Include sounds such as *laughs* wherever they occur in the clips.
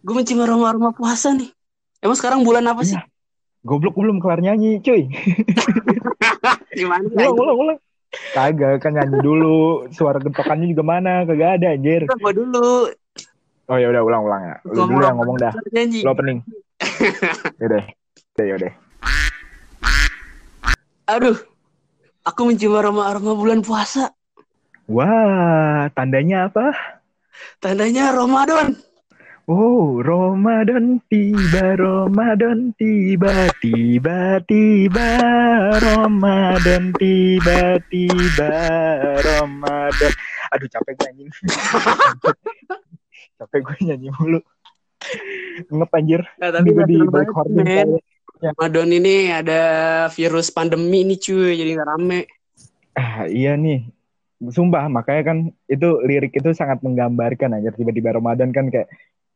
Gue mencium aroma-aroma puasa nih. Emang sekarang bulan apa sih? Iya. Goblok gue belum kelar nyanyi, cuy. *laughs* Gimana? ulang, ulang, ulang. Kagak, kan nyanyi dulu. Suara gentokannya juga mana? Kagak ada, anjir. Gue dulu. Oh ya udah ulang, ulang ya. Lu dulu yang ngomong dah. Nyanyi. Lo opening. *laughs* Yaudah. Ya yaudah. Aduh. Aku mencium aroma-aroma bulan puasa. Wah, tandanya apa? Tandanya Ramadan. Oh, Ramadan tiba, Ramadan tiba, tiba, tiba, Ramadan tiba, tiba, Ramadan. Aduh, capek gue anjing. *laughs* capek gue nyanyi mulu. Ngep anjir. Nah, tapi gue gak di banget, hording kali. Ramadan ini ada virus pandemi nih cuy, jadi nggak rame. Ah, iya nih. Sumpah, makanya kan itu lirik itu sangat menggambarkan aja tiba-tiba Ramadan kan kayak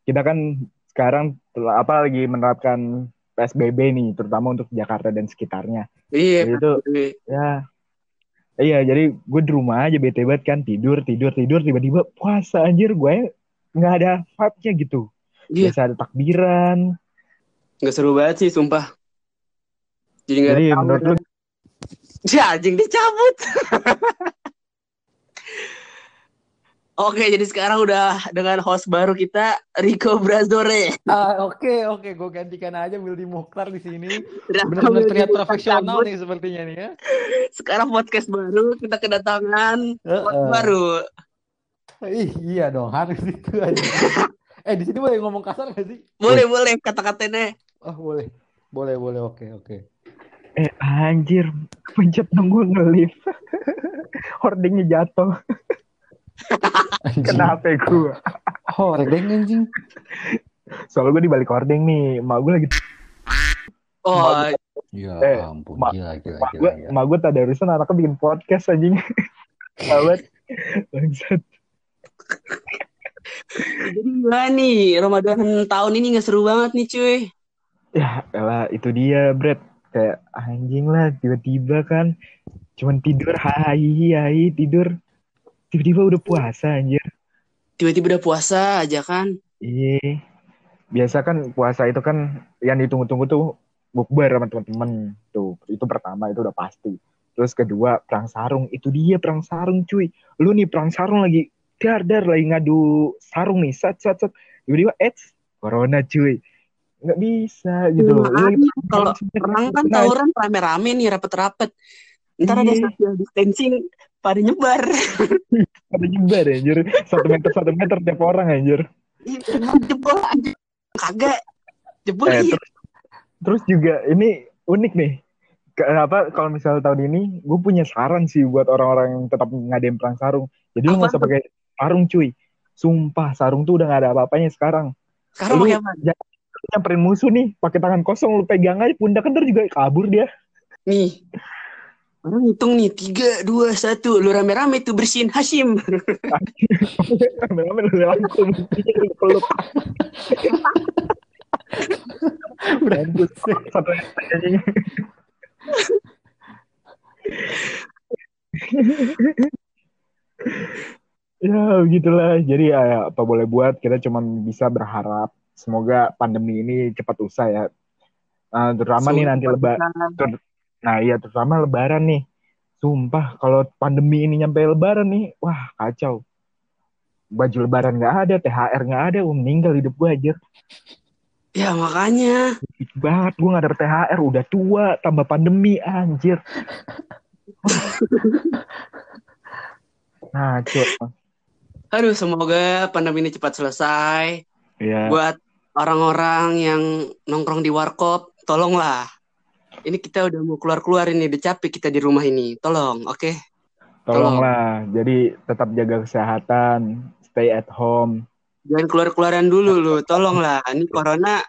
kita kan sekarang telah- apa lagi menerapkan PSBB nih, terutama untuk Jakarta dan sekitarnya. Iya. Jadi itu ya iya jadi gue di rumah aja bete banget kan tidur tidur tidur tiba-tiba puasa anjir gue nggak ada vibe-nya gitu. Iya. Biasa ada takbiran. Nggak seru banget sih, sumpah. Jadi nggak Jadi ada menurut lu Ya, anjing dicabut. *laughs* Oke, jadi sekarang udah dengan host baru kita, Rico Brazore. Ah, oke oke gue gantikan aja Wildy Mukhtar di sini. Benar-benar terlihat profesional nih sepertinya nih ya. Sekarang podcast baru, kita kedatangan host Heeh. baru. Ih, iya dong harus itu aja. *laughs* eh di sini boleh ngomong kasar gak sih? Boleh, boleh kata-katanya. Oh boleh, boleh boleh oke oke. eh anjir pencet nunggu ngelip. *laughs* Hordingnya jatuh. Kenapa gue? Oh redeng anjing. Soalnya gue di balik hording nih, emak gue lagi Oh, Ya Eh, ampun Ma- gila gila emak gila. gue, gila. emak gue tak ada urusan anaknya bikin podcast anjing. *laughs* Awet. Bangsat. jadi gimana nih? Ramadan tahun ini nggak seru banget nih, cuy. Ya elah itu dia Brad kayak anjing lah tiba-tiba kan cuman tidur hai hai tidur tiba-tiba udah puasa anjir. Tiba-tiba udah puasa aja kan. Iya. Biasa kan puasa itu kan yang ditunggu-tunggu tuh bukber sama teman-teman tuh. Itu pertama itu udah pasti. Terus kedua perang sarung itu dia perang sarung cuy. Lu nih perang sarung lagi dar dar lagi ngadu sarung nih sat sat sat. Tiba-tiba eh corona cuy. Nggak bisa gitu. Lagi Makanya kalau perang- kan tawuran rame-rame nih, rapet-rapet. Ntar ada Iya. social distancing pada nyebar. *laughs* pada nyebar anjir. Satu meter satu meter tiap orang anjir. Jebol aja kagak. Jebol eh, iya. terus, terus juga ini unik nih. Kenapa kalau misalnya tahun ini gue punya saran sih buat orang-orang yang tetap ngadain perang sarung. Jadi lu Apa nggak usah pakai sarung cuy. Sumpah sarung tuh udah gak ada apa-apanya sekarang. Sekarang lu- pakai apa? nyamperin musuh nih. Pakai tangan kosong lu pegang aja pundak ntar juga kabur dia. Nih orang hitung nih tiga dua satu. Lu rame-rame tuh bersihin Hashim. Rame-rame lu rangkum lu peluk Brengsek. satu anjing ya begitulah. Jadi ya, apa boleh buat? Kita cuma bisa berharap semoga pandemi ini cepat usai ya. Nah, terutama nih nanti lebaran nah iya terutama lebaran nih. Sumpah kalau pandemi ini nyampe lebaran nih wah kacau. Baju lebaran nggak ada thr nggak ada um, meninggal hidup gue aja ya makanya. Sedih banget gue nggak dapet thr udah tua tambah pandemi anjir. Nah cuy aduh semoga pandemi ini cepat selesai. Ya buat orang-orang yang nongkrong di warkop tolonglah ini kita udah mau keluar-keluar ini udah capek kita di rumah ini. Tolong oke? Tolonglah jadi tetap jaga kesehatan stay at home. Jangan keluar-keluaran dulu lu. Tolonglah. Ini corona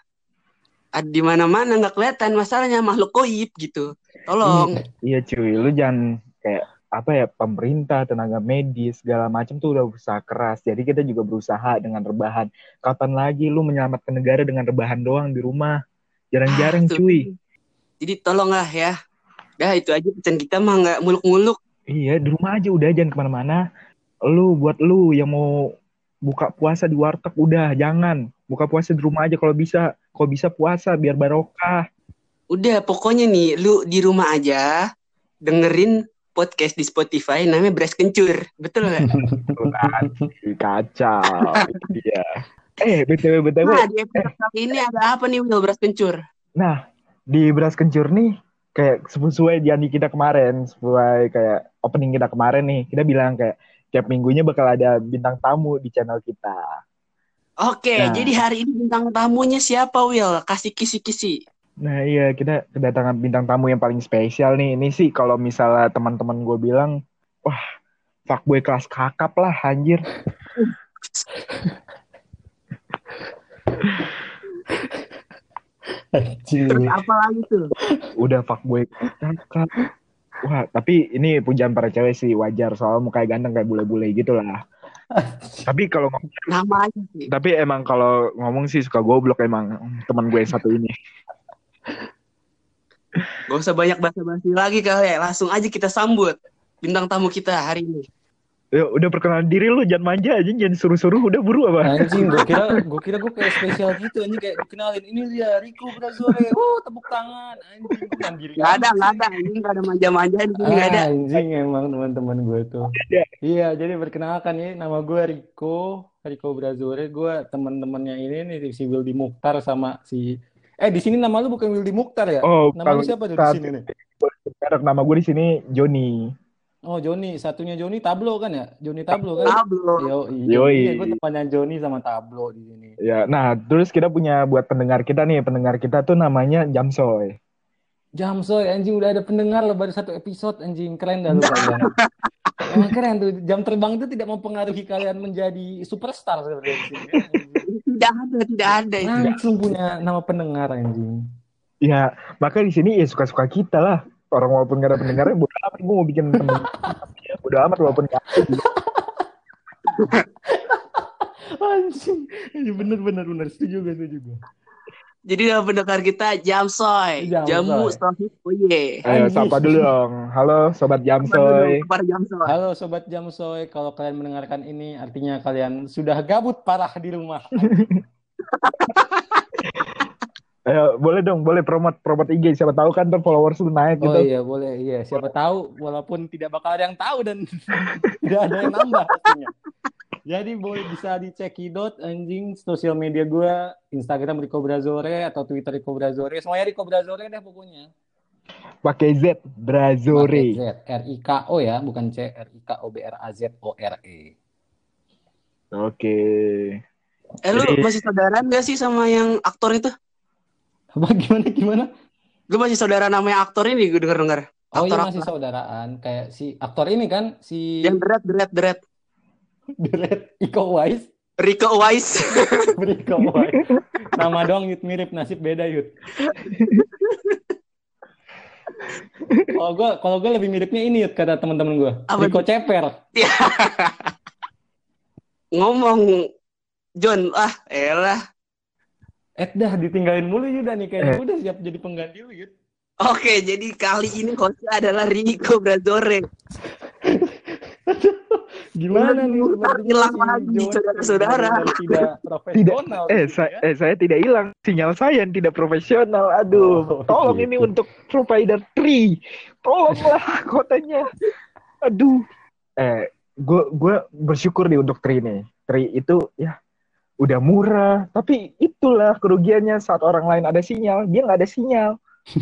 ada di mana-mana nggak kelihatan masalahnya makhluk koib gitu. Tolong. Iya cuy. Lu jangan kayak apa ya pemerintah tenaga medis segala macam tuh udah berusaha keras. Jadi kita juga berusaha dengan rebahan. Kapan lagi lu menyelamatkan negara dengan rebahan doang di rumah? Jarang-jarang Ah, cuy jadi tolonglah ya. Dah itu aja pesan kita mah nggak muluk-muluk. Iya di rumah aja udah jangan ke mana-mana. Lu buat lu yang mau buka puasa di warteg udah jangan. Buka puasa di rumah aja kalau bisa. Kalau bisa puasa biar barokah. Udah, pokoknya nih, lu di rumah aja dengerin podcast di Spotify namanya Beras Kencur. Betul nggak? Kan, kacau. Iya. *laughs* Eh btw btw Nah, di episode kali ini ada apa nih, Will? Beras Kencur. Nah, di Beras Kencur nih, kayak sesuai janji kita kemarin, sesuai kayak opening kita kemarin nih, kita bilang kayak tiap minggunya bakal ada bintang tamu di channel kita. Oke, Nah. jadi hari ini bintang tamunya siapa, Will? Kasih kisi-kisi. Nah iya, kita kedatangan bintang tamu yang paling spesial nih. Ini sih kalau misalnya teman-teman gue bilang, wah, fuckboy kelas kakap lah, anjir. *laughs* Terus apa lagi tuh? Udah fuckboy kelas kakap. Wah, tapi ini pujian para cewek sih wajar soal mukanya ganteng kayak bule-bule gitu lah. Tapi kalau ngomong, sih. tapi emang kalau ngomong sih suka goblok emang teman gue yang satu ini. Gak usah banyak basa-basi lagi kali ya. Langsung aja kita sambut bintang tamu kita hari ini. Yuk, udah perkenalan diri lu, jangan manja aja, jangan suruh-suruh, udah buru apa? Anjing, gue kira *laughs* gue kira gue kayak spesial gitu anjing kayak dikenalin ini dia Rico Brazore. Oh, tepuk tangan. Anjing, mandiri. Gak ada, gak ada. Ini gak ada manja-manja di sini gak ada. Anjing emang teman-teman gue tuh. Ada. Iya, jadi perkenalkan nih nama gue Rico, Rico Brazore. Gue teman-temannya ini nih si Wildy Mukhtar sama si Eh di sini nama lu bukan Wildy Mukhtar ya? Oh, Nama lu siapa tuh di sini nih? Merek nama gue di sini Joni. Oh, Joni. Satunya Joni Tablo kan ya? Joni Tablo kan? Pablo. Yo, Yoi. iya, gue temannya Joni sama Tablo di sini. Ya, nah terus kita punya buat pendengar kita nih, pendengar kita tuh namanya Jamsoy. Jamsoy anjing udah ada pendengar lo baru satu episode anjing keren dah lu *laughs* kalian. Emang keren tuh jam terbang itu tidak mempengaruhi kalian menjadi superstar seperti. Tidak ada, tidak ada itu. Langsung punya nama pendengar anjing. Ya, maka di sini ya suka-suka kita lah. Orang walaupun gak ada pendengarnya, bodo amat gue mau bikin ya, bodo amat walaupun gak ada. Anjing. Iya bener bener bener setuju gue setuju gue. Jadi nama pendengar kita Jamsoy. Jamsoy. Jamu Sohib Oye. Ayo, sapa dulu dong. Halo, Sobat Jamsoy. Halo sobat Jamsoy, kalau kalian mendengarkan ini artinya kalian sudah gabut parah di rumah. *laughs* Ayo, boleh dong, boleh promote promote IG. Siapa tahu kan ntar followers lu naik Oh gitu. iya boleh iya siapa tahu walaupun tidak bakal ada yang tahu dan *laughs* tidak ada yang nambah pastinya. Jadi boleh bisa dicekidot anjing sosial media gua Instagram Rico Brazore atau Twitter Rico Brazore semuanya Rico Brazore deh pokoknya. Pakai Z, Brazore. Pakai Z R I K O ya bukan C R I K O B R A Z O R E. Oke. Eh lu masih saudaraan gak sih sama yang aktor itu? Apa gimana gimana? Gue masih saudara namanya aktor ini gue denger-denger. Oh iya Aktor masih saudaraan kayak si aktor ini kan si Yang deret, deret, deret. Deret Iko Uwais. Rico Wise. *laughs* Rico Uwais. Nama doang Yud mirip nasib beda Yud. Kalau gue kalau gue lebih miripnya ini Yud kata teman-teman gue. Rico Ceper. *laughs* Ngomong John, ah elah. Eh dah ditinggalin mulu Yuda nih Eh. kayaknya udah siap jadi pengganti lu Yud. Oke, jadi kali ini hostnya adalah Rico Brazore. Gimana nih hilang lagi, saudara-saudara. *laughs* Tidak profesional. Eh, gitu saya, ya. eh, saya tidak hilang. Sinyal saya yang tidak profesional. Aduh, Oh, *laughs* tolong gitu. ini untuk provider Tri. Tolonglah *laughs* kotanya. Aduh. Eh, gue gue bersyukur nih untuk Tri nih. Tri itu ya udah murah, tapi itulah kerugiannya saat orang lain ada sinyal, dia nggak ada sinyal. *laughs*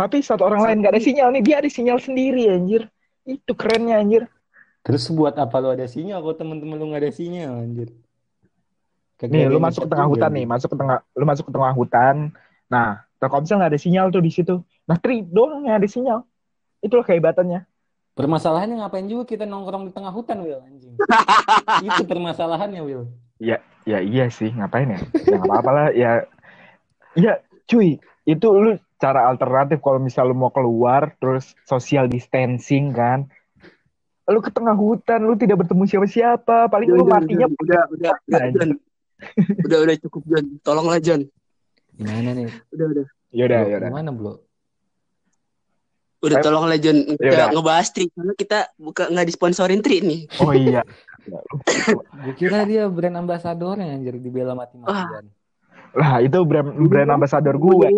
tapi saat orang lain nggak ada sinyal nih, dia ada sinyal sendiri anjir. Itu kerennya anjir. Terus buat apa lu ada sinyal kalau temen-temen lu nggak ada sinyal anjir? Kagak Nih, lu masuk ke tengah hutan nih, masuk ke tengah, lu masuk ke tengah hutan. Nah, Telkomsel nggak ada sinyal tuh di situ. Nah, Tri doang yang ada sinyal. Itulah kehebatannya. Permasalahannya ngapain juga kita nongkrong di tengah hutan, Will, anjing. *laughs* Itu permasalahannya, Will. Ya iya sih, ngapain ya? Ya nggak apa-apa lah. Ya, ya cuy, itu lu cara alternatif kalau misal lu mau keluar, terus social distancing kan. Lu ke tengah hutan, lu tidak bertemu siapa-siapa. Paling lu John, matinya John, udah, udah, udah, Anjir. John. udah, udah cukup John. Tolonglah John. Gimana nih? Udah, udah. Yaudah, Blo? yaudah. Gimana, Bro? Udah Eh, tolonglah John. Kita yaudah. ngebahas Tri karena kita buka nggak disponsorin Tri nih. Oh iya. *laughs* Gue kira dia brand ambasadornya anjir dibela mati-matian. Lah itu brand brand ambasador gue.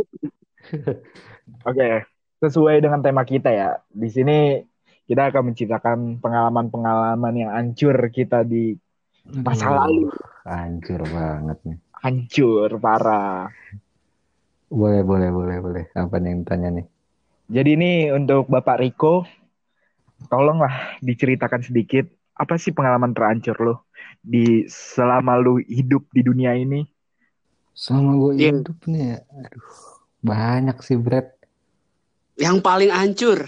*laughs* Oke, sesuai dengan tema kita ya. Di sini kita akan menceritakan pengalaman-pengalaman yang hancur kita di masa lalu. Hancur banget nih. Hancur parah. Boleh, boleh, boleh, boleh. Apa nih yang tanya nih? Jadi ini untuk Bapak Riko, tolonglah diceritakan sedikit apa sih pengalaman terancur lo di selama lu hidup di dunia ini? Selama gue Iya. hidup nih ya, aduh, banyak sih Brad. Yang paling hancur.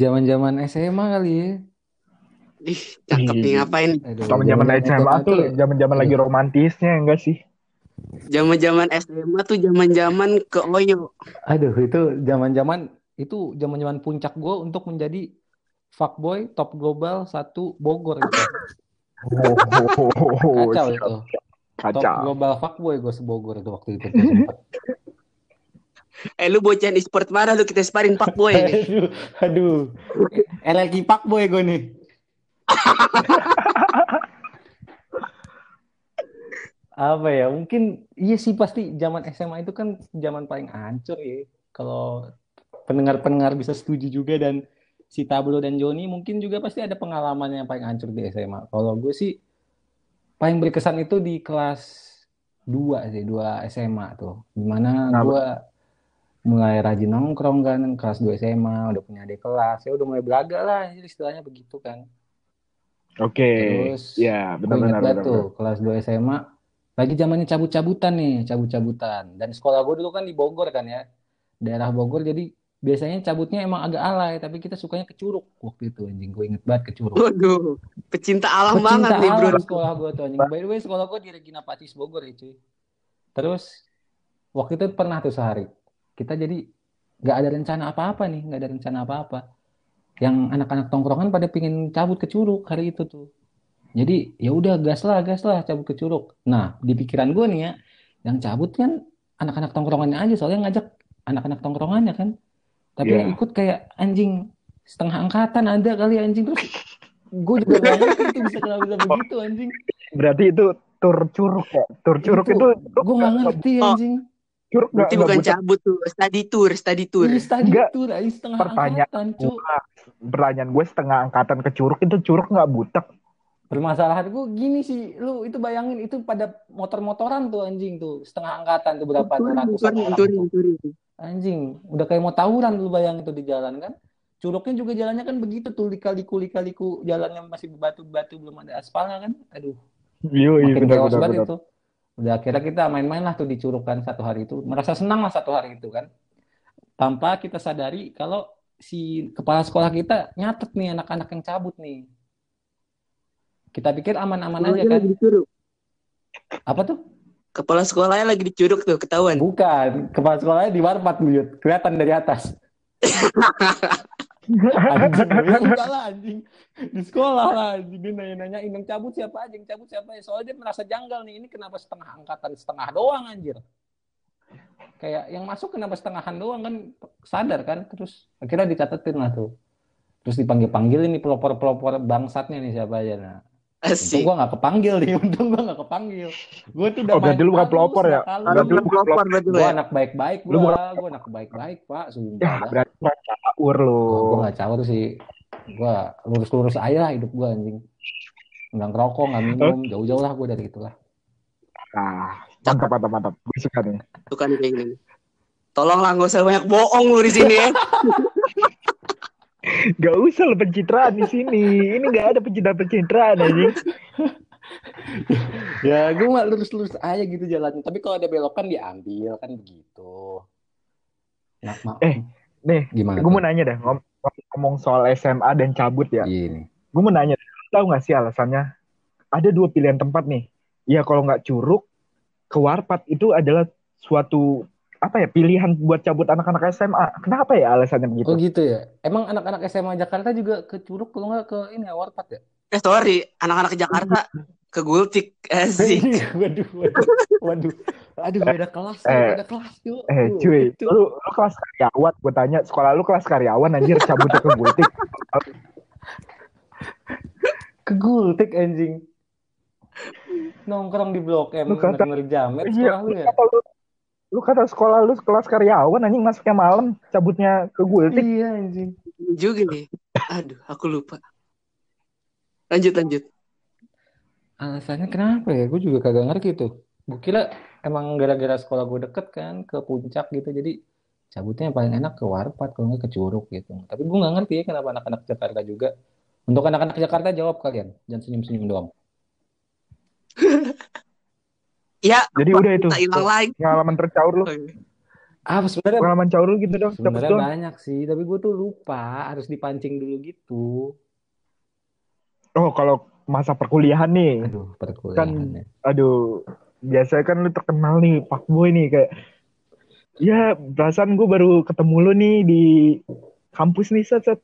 Zaman-zaman SMA kali ya. Ih, cakep nih Ih. ngapain? Zaman-zaman SMA tuh tuh- zaman-zaman lagi romantisnya enggak sih? Zaman-zaman SMA tuh zaman-zaman ke Oyo. Aduh, itu zaman-zaman itu zaman-zaman puncak gue untuk menjadi fuckboy top global satu Bogor *laughs* itu. Oh, Kacau siap. itu. Top global fuckboy gue sebogor itu waktu itu. *laughs* Eh lu bocah e-sport mana lu kita sparin Pak Boy nih. *laughs* aduh, aduh. LLG fuckboy gue nih. Apa ya? Mungkin iya sih pasti zaman SMA itu kan zaman paling hancur ya. Kalau pendengar-pendengar bisa setuju juga dan si Tablo dan Joni mungkin juga pasti ada pengalaman yang paling hancur di SMA. Kalau gue sih paling berkesan itu di kelas 2 sih, 2 SMA tuh. Di mana Kenapa? gue mulai rajin nongkrong kan, kelas 2 SMA, udah punya adik kelas, ya udah mulai belaga lah, istilahnya begitu kan. Oke. Terus Ya, benar-benar tuh, kelas 2 SMA, lagi zamannya cabut-cabutan nih, cabut-cabutan. Dan sekolah gue dulu kan di Bogor kan ya, daerah Bogor, jadi biasanya cabutnya emang agak alay, tapi kita sukanya ke Curug waktu itu anjing, gue inget banget ke Curug. Waduh, pecinta alam Pecinta banget nih bro. alam sekolah gue tuh anjing. By the way, sekolah gue di Regina Pacis Bogor ya cuy. Terus waktu itu pernah tuh sehari kita jadi nggak ada rencana apa-apa nih, nggak ada rencana apa-apa. Yang anak-anak tongkrongan pada pingin cabut ke Curug hari itu tuh. Jadi ya udah gas lah, gas lah cabut ke Curug. Nah di pikiran gue nih ya, yang cabut kan anak-anak tongkrongannya aja, soalnya ngajak anak-anak tongkrongannya kan. Tapi yang ikut kayak anjing setengah angkatan ada kali anjing terus gue juga gak ngerti itu bisa kenapa bisa begitu anjing Berarti itu tur curug ya. Tur curug Itu, itu, gue gak ngerti Oh. anjing curug nggak Berarti nggak bukan butuh cabut tuh, study tour, study tour. Ini tadi Enggak. Rai, setengah Pertanyaan angkatan cu. Pertanyaan gue setengah angkatan ke curug itu curug nggak butek. Permasalahan gue gini sih Lu itu bayangin itu pada motor-motoran tuh anjing tuh Setengah angkatan tuh berapa tuh ratusan orang tuh. Anjing Udah kayak mau tawuran lu bayangin tuh di jalan kan Curugnya juga jalannya kan begitu tuh Lika-liku lika-liku Jalannya masih bebatu-batu belum ada aspalnya kan Aduh Iya, iya makin chaos banget itu. Udah akhirnya kita main-main lah tuh di Curug kan satu hari itu. Merasa senang lah satu hari itu kan. Tanpa kita sadari kalau si kepala sekolah kita nyatet nih anak-anak yang cabut nih. Kita pikir aman-aman aja kan. lagi. Apa tuh? Kepala sekolahnya lagi di Curug tuh, ketahuan. Bukan. Kepala sekolahnya di warpat buyut. Kelihatan dari atas. *laughs* anjing, ya enggak lah anjing. Di sekolah lah anjing. Dia nanya-nanya, yang cabut siapa aja, yang cabut siapa aja. Soalnya dia merasa janggal nih. Ini kenapa setengah angkatan, setengah doang anjir. Kayak yang masuk kenapa setengahan doang kan sadar kan. Terus akhirnya dicatetin lah tuh. Terus dipanggil-panggil ini pelopor-pelopor bangsatnya nih siapa aja. Nah, untung Asik. gua gak kepanggil nih. *laughs* Untung gua gak kepanggil. Gue tuh udah Oh, berarti main lu bukan halus, pelopor ya? gak Berarti lu bukan pelopor berarti lu Gue ya. anak baik-baik Lu gue, bukan- gue anak baik-baik pak, Ya, sumpah dah. berarti nggak caur lu. Gue gak caur sih, gue lurus-lurus aja lah hidup gue anjing. Nggak ngerokok, nggak minum, jauh-jauh lah gue dari itulah. Ah, mantap mantap mantap. Gue suka nih. Tuh kan kayak gini. Tolonglah nggak usah banyak bohong lu di sini ya. *laughs* Gak usah lo pencitraan di sini. Ini gak ada pencitraan pencitraan anjing. *laughs* Ya gue mah lurus-lurus aja gitu jalannya. Tapi kalau ada belokan diambil kan begitu. Nah, ma- Eh, Nih, gimana? gue mau nanya dah ngom- ngomong soal SMA dan cabut ya. Ini. Gue mau nanya, tahu gak sih alasannya? Ada dua pilihan tempat nih. Ya kalau nggak curug, ke warpat itu adalah suatu apa ya pilihan buat cabut anak-anak SMA. Kenapa ya alasannya begitu? Oh gitu ya. Emang anak-anak SMA Jakarta juga ke Curug kalau nggak ke ini ya Warpat ya? Eh sorry, anak-anak Jakarta ke Gultik. *laughs* Asik. waduh, waduh, waduh, aduh beda kelas, Eh, beda kelas yuk. Eh cuy, Itu. lu, lu kelas karyawan, gue tanya sekolah lu kelas karyawan anjir cabut ke gultik. *laughs* ke Gultik anjing. Nongkrong di Blok M Lu kata- denger jamet Iya, sekolah lu lu ya? kata lu, lu kata sekolah lu kelas karyawan anjing masuknya malam, cabutnya ke gultik. Iya anjing. Juga nih. Aduh, aku lupa. Lanjut, lanjut. Alasannya kenapa ya? Gue juga kagak ngerti tuh. Gue kira emang gara-gara sekolah gue deket kan ke puncak gitu. Jadi cabutnya yang paling enak ke Warpat kalau nggak ke Curug gitu. Tapi gue nggak ngerti ya kenapa anak-anak Jakarta juga. Untuk anak-anak Jakarta jawab kalian. Jangan senyum-senyum doang. *laughs* Ya, Jadi apa, udah itu. hilang lagi. Pengalaman tercaur lu. Ah sebenarnya Pengalaman caur lu gitu dong. Sebenarnya banyak sih. Tapi gue tuh lupa harus dipancing dulu gitu. Oh, kalau masa perkuliahan nih. Aduh perkuliahan ya. Aduh, biasanya kan lu terkenal nih, Pak Boy nih kayak Ya, perasaan gue baru ketemu lu nih di kampus nih, set, set.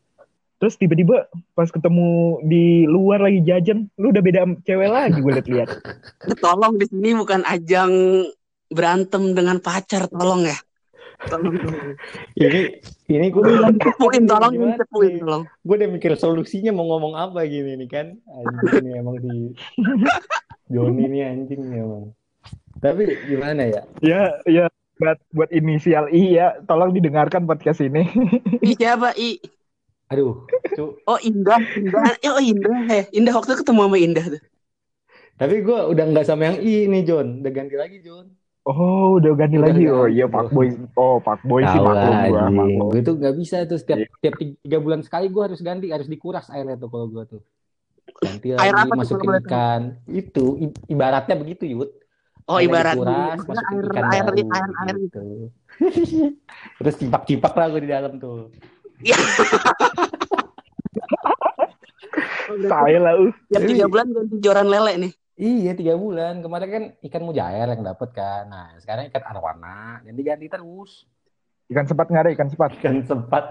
Terus tiba-tiba pas ketemu di luar lagi jajan, lu udah beda cewek lagi gue liat-liat. *laughs* Tolong di sini bukan ajang berantem dengan pacar, tolong ya. Tolong. *laughs* Ini ini gue Cepuin, tolong, cepuin, tolong. gue udah mikir solusinya mau ngomong apa gini nih kan anjing nih emang di *laughs* Joni nih anjing nih emang tapi gimana ya Ya, ya buat buat inisial I ya, tolong didengarkan podcast ini. Ih, siapa? I. aduh cu Oh, Indah. Indah. *laughs* Oh, Indah. Eh, Indah waktu ketemu sama Indah tuh. tapi gue udah nggak sama yang I nih John udah ganti lagi John Oh, udah ganti Udah lagi. ganti. Oh iya, Pak Boy. Oh, Pak Boy sih maklum gua, anjing maklum. gue tuh nggak bisa tuh setiap tiap tiga bulan sekali gue harus ganti harus dikuras airnya tuh kalau gue tuh ganti Air lagi apa masukin ikan itu i- ibaratnya begitu Yud Oh, Airnya ibaratnya. dikuras, masukin air, ikan air, baru, air, air, gitu. *laughs* Terus cipak-cipak lah gue di dalam tuh. *laughs* Saya lah, uh. Tiap tiga bulan ganti joran lele nih. Iya tiga bulan kemarin kan ikan mujair yang dapet kan. Nah sekarang ikan arwana dan diganti terus. Ikan sepat nggak ada, ikan sepat. Ikan sempat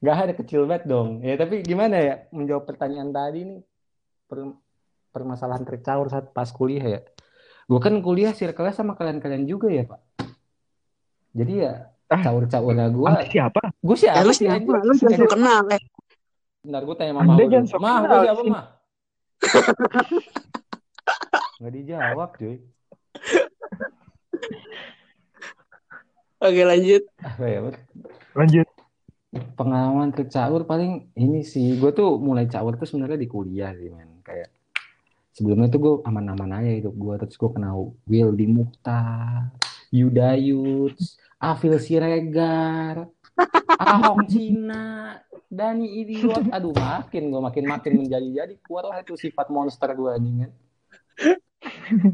nggak ada kecil banget dong. Ya tapi gimana ya menjawab pertanyaan tadi nih per- permasalahan tercaur saat pas kuliah ya. Gue kan kuliah circle sama kalian-kalian juga ya pak. Jadi ya Ah. caur-caurnya gue, Anda siapa? gue siapa Ya, lu sih siapa? Lu siapa? Lu kenal, eh. Bentar gue tanya mama Anda lu jangan dulu. sok Mah, gue siapa mah? Gak dijawab cuy. Oke, lanjut. Apa ya? Lanjut. Pengalaman tercaur paling ini sih. Gue tuh mulai caur tuh sebenarnya di kuliah sih men. Kayak sebelumnya tuh gue aman-aman aja hidup gue. Terus gue kenal Will di Mukhtar, Yudayuts, Afil Siregar, Ahok Cina, Dani Idiot. Aduh makin gue makin makin menjadi-jadi keluarlah itu sifat monster gue anjing kan.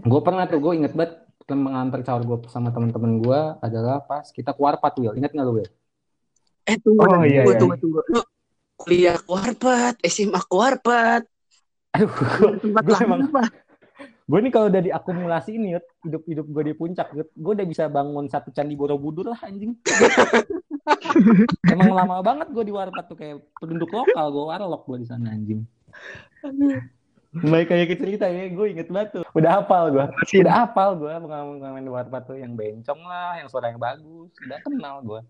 gue pernah tuh gue inget banget pengalaman tercaur gue sama teman-teman gue adalah pas kita keluar Warpat Will. Ingat nggak lu Will? Eh, tunggu, Oh, tunggu, iya, iya. tunggu, tunggu. Lu kuliah kuarpat, SMA kuarpat. Aduh, lain emang- apa? Gue nih kalau udah diakumulasi ini Yud, hidup-hidup gue di puncak, gue udah bisa bangun satu candi Borobudur lah anjing. Emang lama banget gue di Warpat tuh kayak penduduk lokal, gue warlock gue di sana anjing. Baik kayak ke cerita ya, gue inget banget tuh. Udah hafal gue, Masih udah hafal gue pengalaman-pengalaman di Warpat tuh yang bencong lah, yang suara yang bagus, udah kenal gue.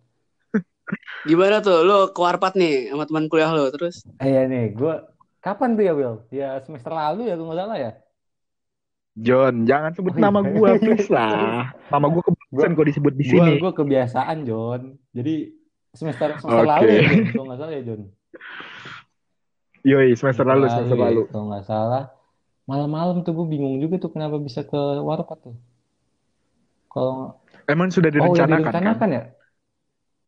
Gimana tuh? Lu kuarpat nih sama teman kuliah lu terus? Eh ya nih, gue kapan tuh ya Will? Ya semester lalu ya, gue nggak salah ya. John, jangan sebut Oh, iya. nama gua *laughs* please lah. Nama gua kebiasaan kok disebut di Gue sini. gue kebiasaan John. Jadi semester semester Oke. lalu ya kalau nggak salah ya John. Yoi, semester lalu, semester ya, lalu. Kalau nggak salah. Malam-malam tuh gue bingung juga tuh kenapa bisa ke Warpat tuh. Kalau Emang sudah oh direncanakan, direncanakan kan? ya?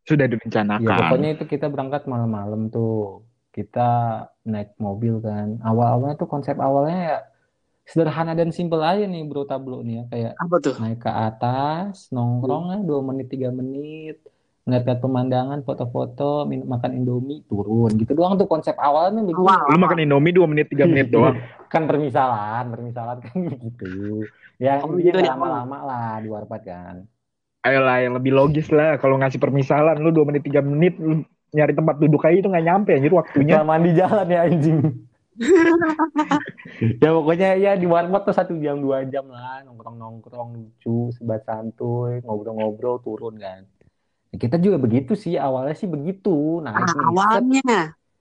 Sudah Ya direncanakan. pokoknya itu kita berangkat malam-malam tuh. Kita naik mobil kan. Awal-awalnya tuh konsep awalnya ya sederhana dan simpel aja nih bro tablo nih ya kayak Apa tuh? naik ke atas nongkrong ya dua menit tiga menit ngeliat pemandangan foto-foto min- makan indomie turun gitu doang tuh konsep awalnya begitu Awal. Lu makan Indomie 2 menit, 3 menit *laughs* doang. kan permisalan permisalan kan begitu *laughs* ya Oh, gitu ya. lama-lama lah di warpat kan Ayolah, yang lebih logis lah. Kalau ngasih permisalan, lu 2 menit, 3 menit, lu nyari tempat duduk aja itu nggak nyampe anjir waktunya. kelamaan di jalan ya anjing *laughs* ya pokoknya ya di warpat tuh satu jam dua jam lah. Nongkrong nongkrong lucu sebat santuy ngobrol-ngobrol turun kan. Ya, kita juga begitu sih. Awalnya sih begitu. Ah, nih set. awalnya.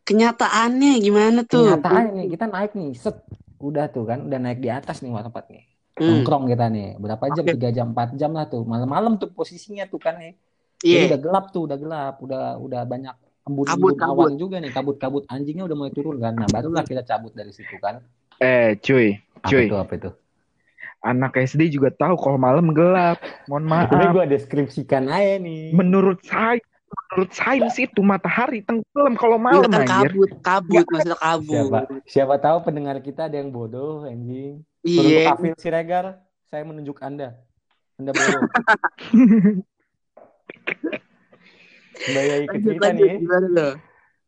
Kenyataannya gimana tuh? kenyataannya kita naik nih set. Udah tuh kan udah naik di atas nih tempat nih. Hmm. nongkrong kita nih. Berapa jam? Tiga jam empat jam lah tuh. Malam-malam tuh posisinya tuh kan nih. Jadi udah gelap tuh udah gelap. Udah udah banyak Kabut, kabut. awan juga nih kabut-kabut anjingnya udah mulai turun kan nah barulah kita cabut dari situ kan Eh, cuy, apa cuy. itu apa itu Anak SD juga tahu kalau malam gelap. Mohon ini maaf. gue deskripsikan aja nih Menurut saya, menurut sains itu matahari tenggelam kalau malam kan kabut, kabut maksudnya kabut. siapa siapa tahu pendengar kita ada yang bodoh anjing Iya. kafil Siregar saya menunjuk anda anda bodoh *laughs* Mbak Yai ke Lanjut, cerita lanjut. nih Gimana lo?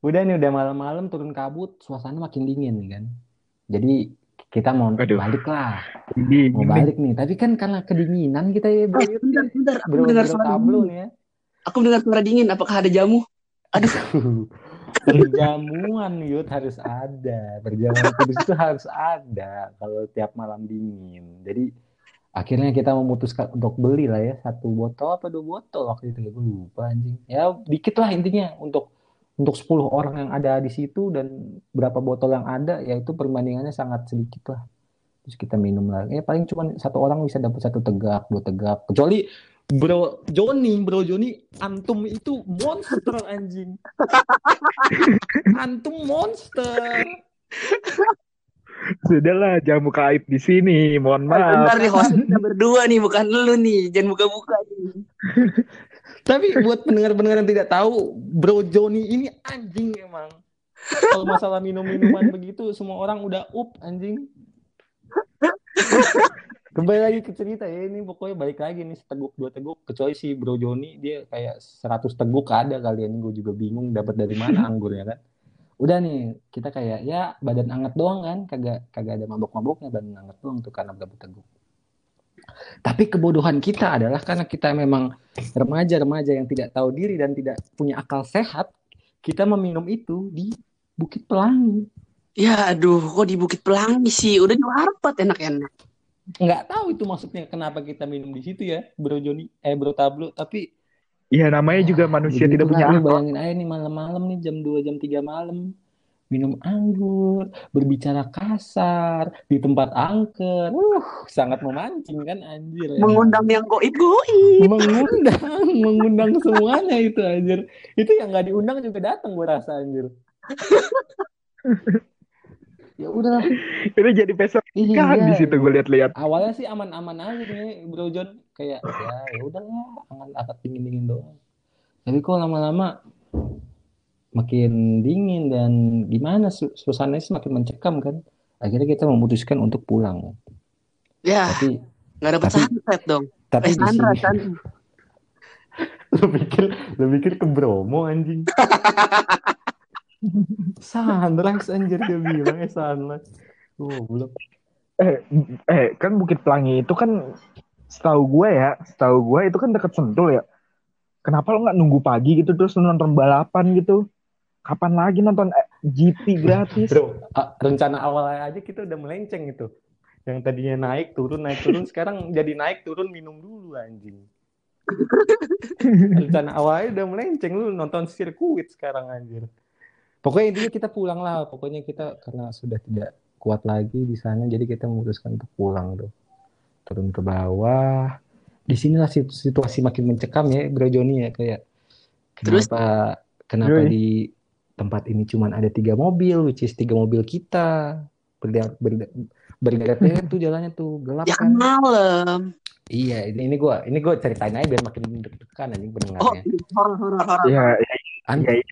udah nih udah malam-malam turun kabut suasana makin dingin nih kan jadi kita mau Aduh. balik lah Ini, mau ini. balik nih tapi kan karena kedinginan kita ya bro Eh, bentar, bentar. Aku bro, mendengar suara tablo dingin. nih ya Aku mendengar suara dingin. Apakah ada jamu? perjamuan *laughs* yud harus ada perjamuan kudus itu harus ada kalau tiap malam dingin jadi akhirnya kita memutuskan untuk beli lah ya satu botol apa dua botol waktu itu. Ya gue lupa anjing. Ya dikit lah intinya untuk untuk 10 orang yang ada di situ dan berapa botol yang ada yaitu perbandingannya sangat sedikit lah. Terus kita minum lah ya paling cuma satu orang bisa dapat satu tegak dua tegak. Kecuali bro Joni bro Joni antum itu monster anjing. *laughs* Antum monster Sudahlah, jamu kaib di sini. Mohon maaf. Bentar nih host kita *laughs* berdua nih, bukan lu nih. Jangan buka-buka nih. tapi buat pendengar-pendengar yang tidak tahu bro Joni ini anjing emang kalau masalah minum-minuman *laughs* begitu semua orang udah up anjing kembali lagi ke cerita ya ini pokoknya balik lagi nih seteguk dua teguk kecuali si bro Joni dia kayak 100 teguk ada kali ini gue juga bingung dapat dari mana *laughs* anggurnya kan udah nih kita kayak ya badan anget doang kan kagak kagak ada mabok-maboknya badan anget doang tuh karena berapa teguk tapi kebodohan kita adalah karena kita memang remaja-remaja yang tidak tahu diri dan tidak punya akal sehat kita meminum itu di Bukit Pelangi Ya aduh, kok di Bukit Pelangi sih? Udah di Warpat enak-enak. nggak tahu itu maksudnya kenapa kita minum di situ ya Bro Joni eh Bro Tablo tapi Ya namanya juga manusia tidak punya akal. bayangin aja nih malam-malam nih jam 2 jam 3 malam minum anggur, berbicara kasar di tempat angker. Uh, sangat memancing kan anjir. emang. Mengundang yang goib-goib. mengundang, *laughs* mengundang semuanya itu anjir. Itu yang nggak diundang juga datang gue rasa anjir. *laughs* ya udah Ini jadi pesta iya. kan di situ gue lihat-lihat. Awalnya sih aman-aman aja nih Bro John kayak ya ya udahlah angan angkat dingin-dingin doang. Tapi kok lama-lama makin dingin dan gimana su suasananya semakin mencekam kan. Akhirnya kita memutuskan untuk pulang. Ya, Tapi nggak Tapi- sunset dong. tapi Eh, di Sandra, sini Sandra. *laughs* lu pikir lu pikir ke Bromo anjing. *laughs* Sunrise anjir dia bilang eh sunrise. Oh, belum. Eh, eh kan Bukit Pelangi itu kan setahu gue ya, setahu gue itu kan deket Sentul ya. Kenapa lo nggak nunggu pagi gitu terus nonton balapan gitu? Kapan lagi nonton eh, GP gratis? Bro, rencana awalnya aja kita udah melenceng itu. Yang tadinya naik turun naik turun *laughs* sekarang jadi naik turun minum dulu anjing. *laughs* Rencana awalnya udah melenceng lu nonton sirkuit sekarang anjir. Pokoknya intinya kita pulang lah. Pokoknya kita karena sudah tidak kuat lagi di sana jadi kita memutuskan untuk pulang tuh. Turun ke bawah. Di sinilah situ- situasi makin mencekam ya Bro Joni ya kayak Terus? kenapa kenapa Yoi. di tempat ini cuman ada tiga mobil which is tiga mobil kita berda- berderet tuh *laughs* jalannya tuh gelap Ya kan malam. iya ini, ini gua ini gua ceritain aja biar makin deg-degan anjing Oh, pendengarnya horor, horor, horor. Ya, ya, An- ya, ya.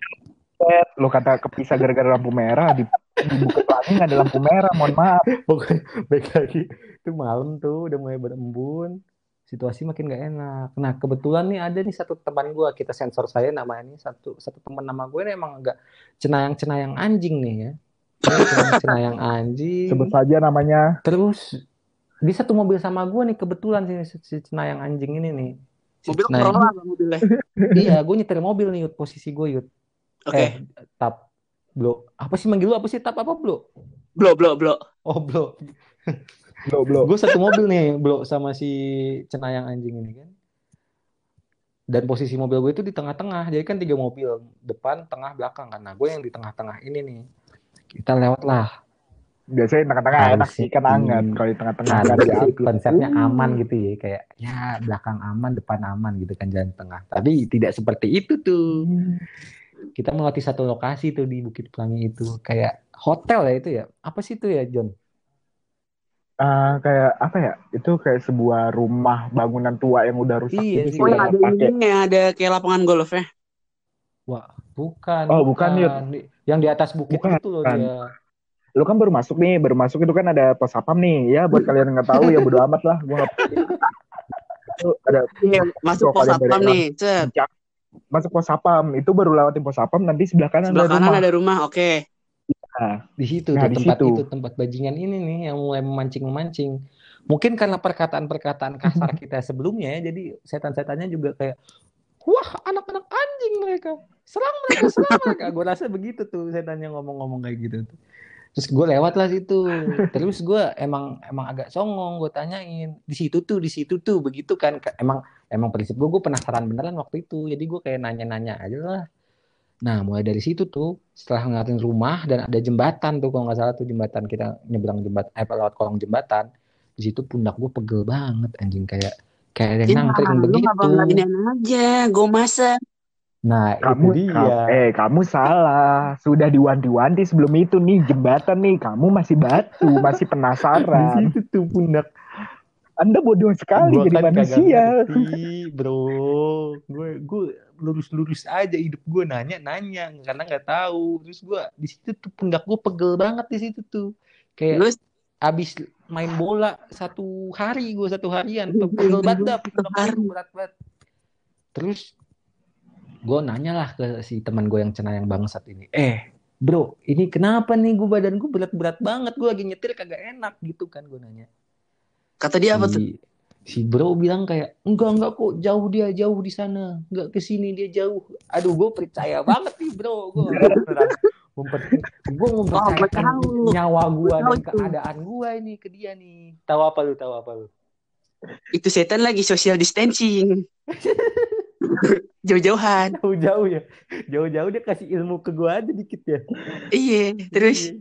Lo kata kepisah gara-gara lampu merah di, di Bukit Pelangi nggak ada lampu merah, mohon maaf. pokoknya baik lagi itu malam tuh udah mulai berembun situasi makin gak enak nah kebetulan nih ada nih satu teman gua kita sensor saya namanya nih satu satu teman nama gue ini emang agak cenayang cenayang anjing nih ya cenayang cenayang anjing Sebut saja namanya. Terus di satu mobil sama gue nih kebetulan si, si Cenayang anjing ini nih. Si Mobil Cenayang- Corolla nggak mobilnya. Iya, gue nyetir mobil nih Yud, posisi gue Yud. Oke. Eh, tap, blo. Apa sih manggil lu apa sih tap apa blo? Blo, blo, blo. Oh blo. Belum, belum. Gue satu mobil nih blo sama si Cenayang anjing ini kan. Dan posisi mobil gue itu di tengah-tengah. Jadi kan tiga mobil, depan, tengah, belakang kan. Nah gue yang di tengah-tengah ini nih. Kita lewat lah. Biasanya tengah-tengah enak Harusnya, sih angan. iya. Kalau di tengah-tengah kan sih diatur. konsepnya aman gitu ya kayak ya belakang aman depan aman gitu kan jalan tengah tapi tidak seperti itu tuh kita melewati satu lokasi tuh di Bukit Pelangi itu kayak hotel ya itu ya apa sih itu ya John Ah, kayak apa ya? Itu kayak sebuah rumah bangunan tua yang udah rusak Iya gitu sih, Oh, ada pakai. ini ya, ada kayak lapangan golf ya. wah bukan Oh, bukan, Yud. Di- yang di atas bukit Bukan, itu loh bukan. dia Lu kan baru masuk nih, baru masuk itu kan ada pos sapam nih. Ya buat kalian yang nggak tahu ya bodo amat lah. Gua nggak *laughs* itu ada Iya, masuk pos dari- nih, cet. Masuk pos sapam itu baru lewatin pos sapam nanti sebelah kanan Sebelah ada kanan rumah. ada rumah, oke. Nah, di situ Nah, tuh di tempat situ. itu tempat bajingan ini nih yang mulai memancing memancing mungkin karena perkataan-perkataan kasar *laughs* kita sebelumnya ya jadi setan-setannya juga kayak wah anak-anak anjing mereka serang mereka serang mereka gue rasa begitu tuh setannya ngomong-ngomong kayak gitu tuh terus gue lewat lah situ. Terus gue emang emang agak songong gue tanyain. Di situ tuh di situ tuh begitu kan emang emang prinsip gue gue penasaran beneran waktu itu. Jadi gue kayak nanya-nanya aja lah. Nah, mulai dari situ tuh, setelah ngeliatin rumah dan ada jembatan tuh, kalau nggak salah tuh jembatan kita nyebrang jembatan, eh lewat kolong jembatan, di situ pundak gue pegel banget anjing. Kayak kayak ada yang Ya, nangkring lu begitu. ini aja, gue masak. Nah, kamu itu dia. ka- eh kamu salah. Sudah diwanti-wanti sebelum itu nih jembatan nih. Kamu masih batu, *laughs* masih Di penasaran. situ tuh pundak Anda bodoh sekali Gua jadi kan manusia. ngerti, bro. Gue gue lurus-lurus aja hidup gue nanya-nanya karena nggak tahu. Terus gue di situ tuh pundak gue pegel banget di situ tuh. Kayak Lu abis main bola satu hari gue satu harian pegel banget dah berat banget. Terus gue nanya lah ke si teman gue yang cenayang bangsat ini. Eh, bro, ini kenapa nih gue badan gue berat-berat banget. Gue lagi nyetir kagak enak gitu kan gue nanya kata dia apa tuh? si si bro bilang kayak enggak enggak kok jauh dia jauh di sana enggak ke sini dia jauh aduh gue percaya banget nih bro gue memper gue mempercayakan Oh, tahu. nyawa gue dan keadaan gue ini ke dia nih tahu apa lu tahu apa lu Itu setan lagi social distancing. *laughs* Jauh-jauhan. jauh jauh ya. Jauh jauh dia kasih ilmu ke gue aja dikit ya. Iya, terus? Iya.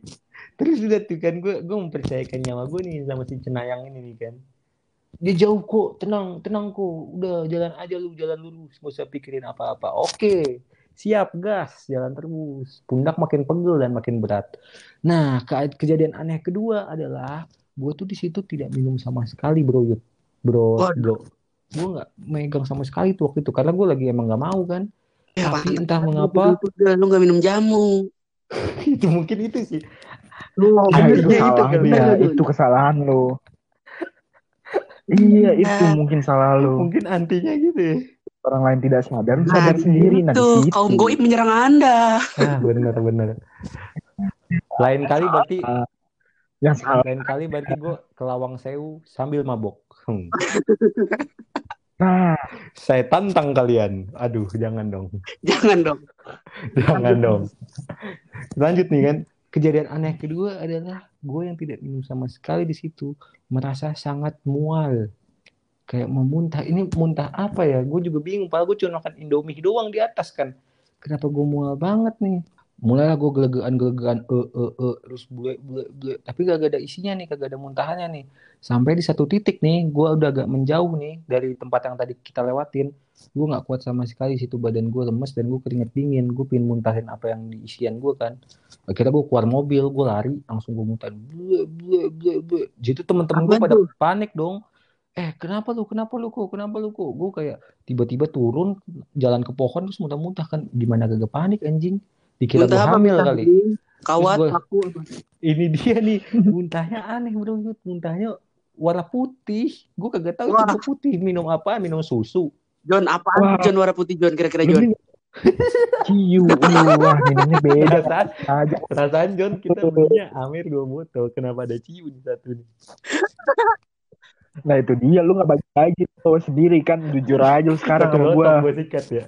terus udah tuh kan gue gue mempercayakan nyawa gue nih sama si cenayang ini nih kan. Dia jauh kok tenang tenang kok. Udah jalan aja lu jalan lurus. Gak usah pikirin apa-apa. Oke siap gas. Jalan terus. Pundak makin pegel dan makin berat. Nah ke- kejadian aneh kedua adalah gue tuh di situ tidak minum sama sekali bro Yud. bro Waduh. bro gue nggak megang sama sekali tuh waktu itu karena gue lagi emang nggak mau kan Ya, tapi entah mengapa Udah, lu gak minum jamu. *laughs* itu mungkin itu sih Ah, Iya, itu itu dia, ya. itu kesalahan lo. Iya, itu mungkin salah lo. mungkin antinya gitu ya Orang lain tidak sadar, lu Nah, sadar sendiri. Nah, di Tuh, situ. kaum goib menyerang Anda. Ah, bener bener. Lain kali berarti Yang salah. lain kali berarti gue ke Lawang Sewu sambil mabok. Hmm. *laughs* Nah, Saya tantang kalian. Aduh, jangan dong. Jangan dong. *laughs* Jangan dong. Lanjut nih kan. Kejadian aneh kedua adalah gue yang tidak minum sama sekali di situ merasa sangat mual. Kayak mau muntah. Ini muntah apa ya? Gue juga bingung. Padahal gue cuma makan Indomie doang di atas kan. Kenapa gue mual banget nih? Mulailah gue gelegean-gelegean, e, e, e, terus bule, bule, bule. Tapi gak ada isinya nih, kagak ada muntahannya nih. Sampai di satu titik nih, gue udah agak menjauh nih dari tempat yang tadi kita lewatin. Gue nggak kuat sama sekali situ badan gue lemes dan gue keringet dingin. Gue pengen muntahin apa yang di isian gue kan. Akhirnya gue keluar mobil, gue lari, langsung gue muntahin. Bleh, bleh, bleh, bleh. Jadi temen-temen gue pada tuh? panik dong. Eh kenapa lu, kenapa lu kok, kenapa lu kok? Gue kayak tiba-tiba turun, jalan ke pohon terus muntah-muntah kan. Gimana gak panik anjing? Dikira gue Muntah apa? hamil Muntah kali. Kawat, gua- aku. Ini dia nih, *laughs* muntahnya aneh bro, muntahnya warna putih. Gue kagak tahu Wah. itu putih. Minum apa? Minum susu. John, Wah. John warna putih John kira-kira John? ini ciu, wah minumnya beda Perasaan, aja. perasaan John kita punya Amir dua botol. Kenapa ada ciu di satu nih? *laughs* Nah itu dia, lu nggak bagi-bagi tuh sendiri kan, jujur aja lu sekarang sama gua. gue sikat ya.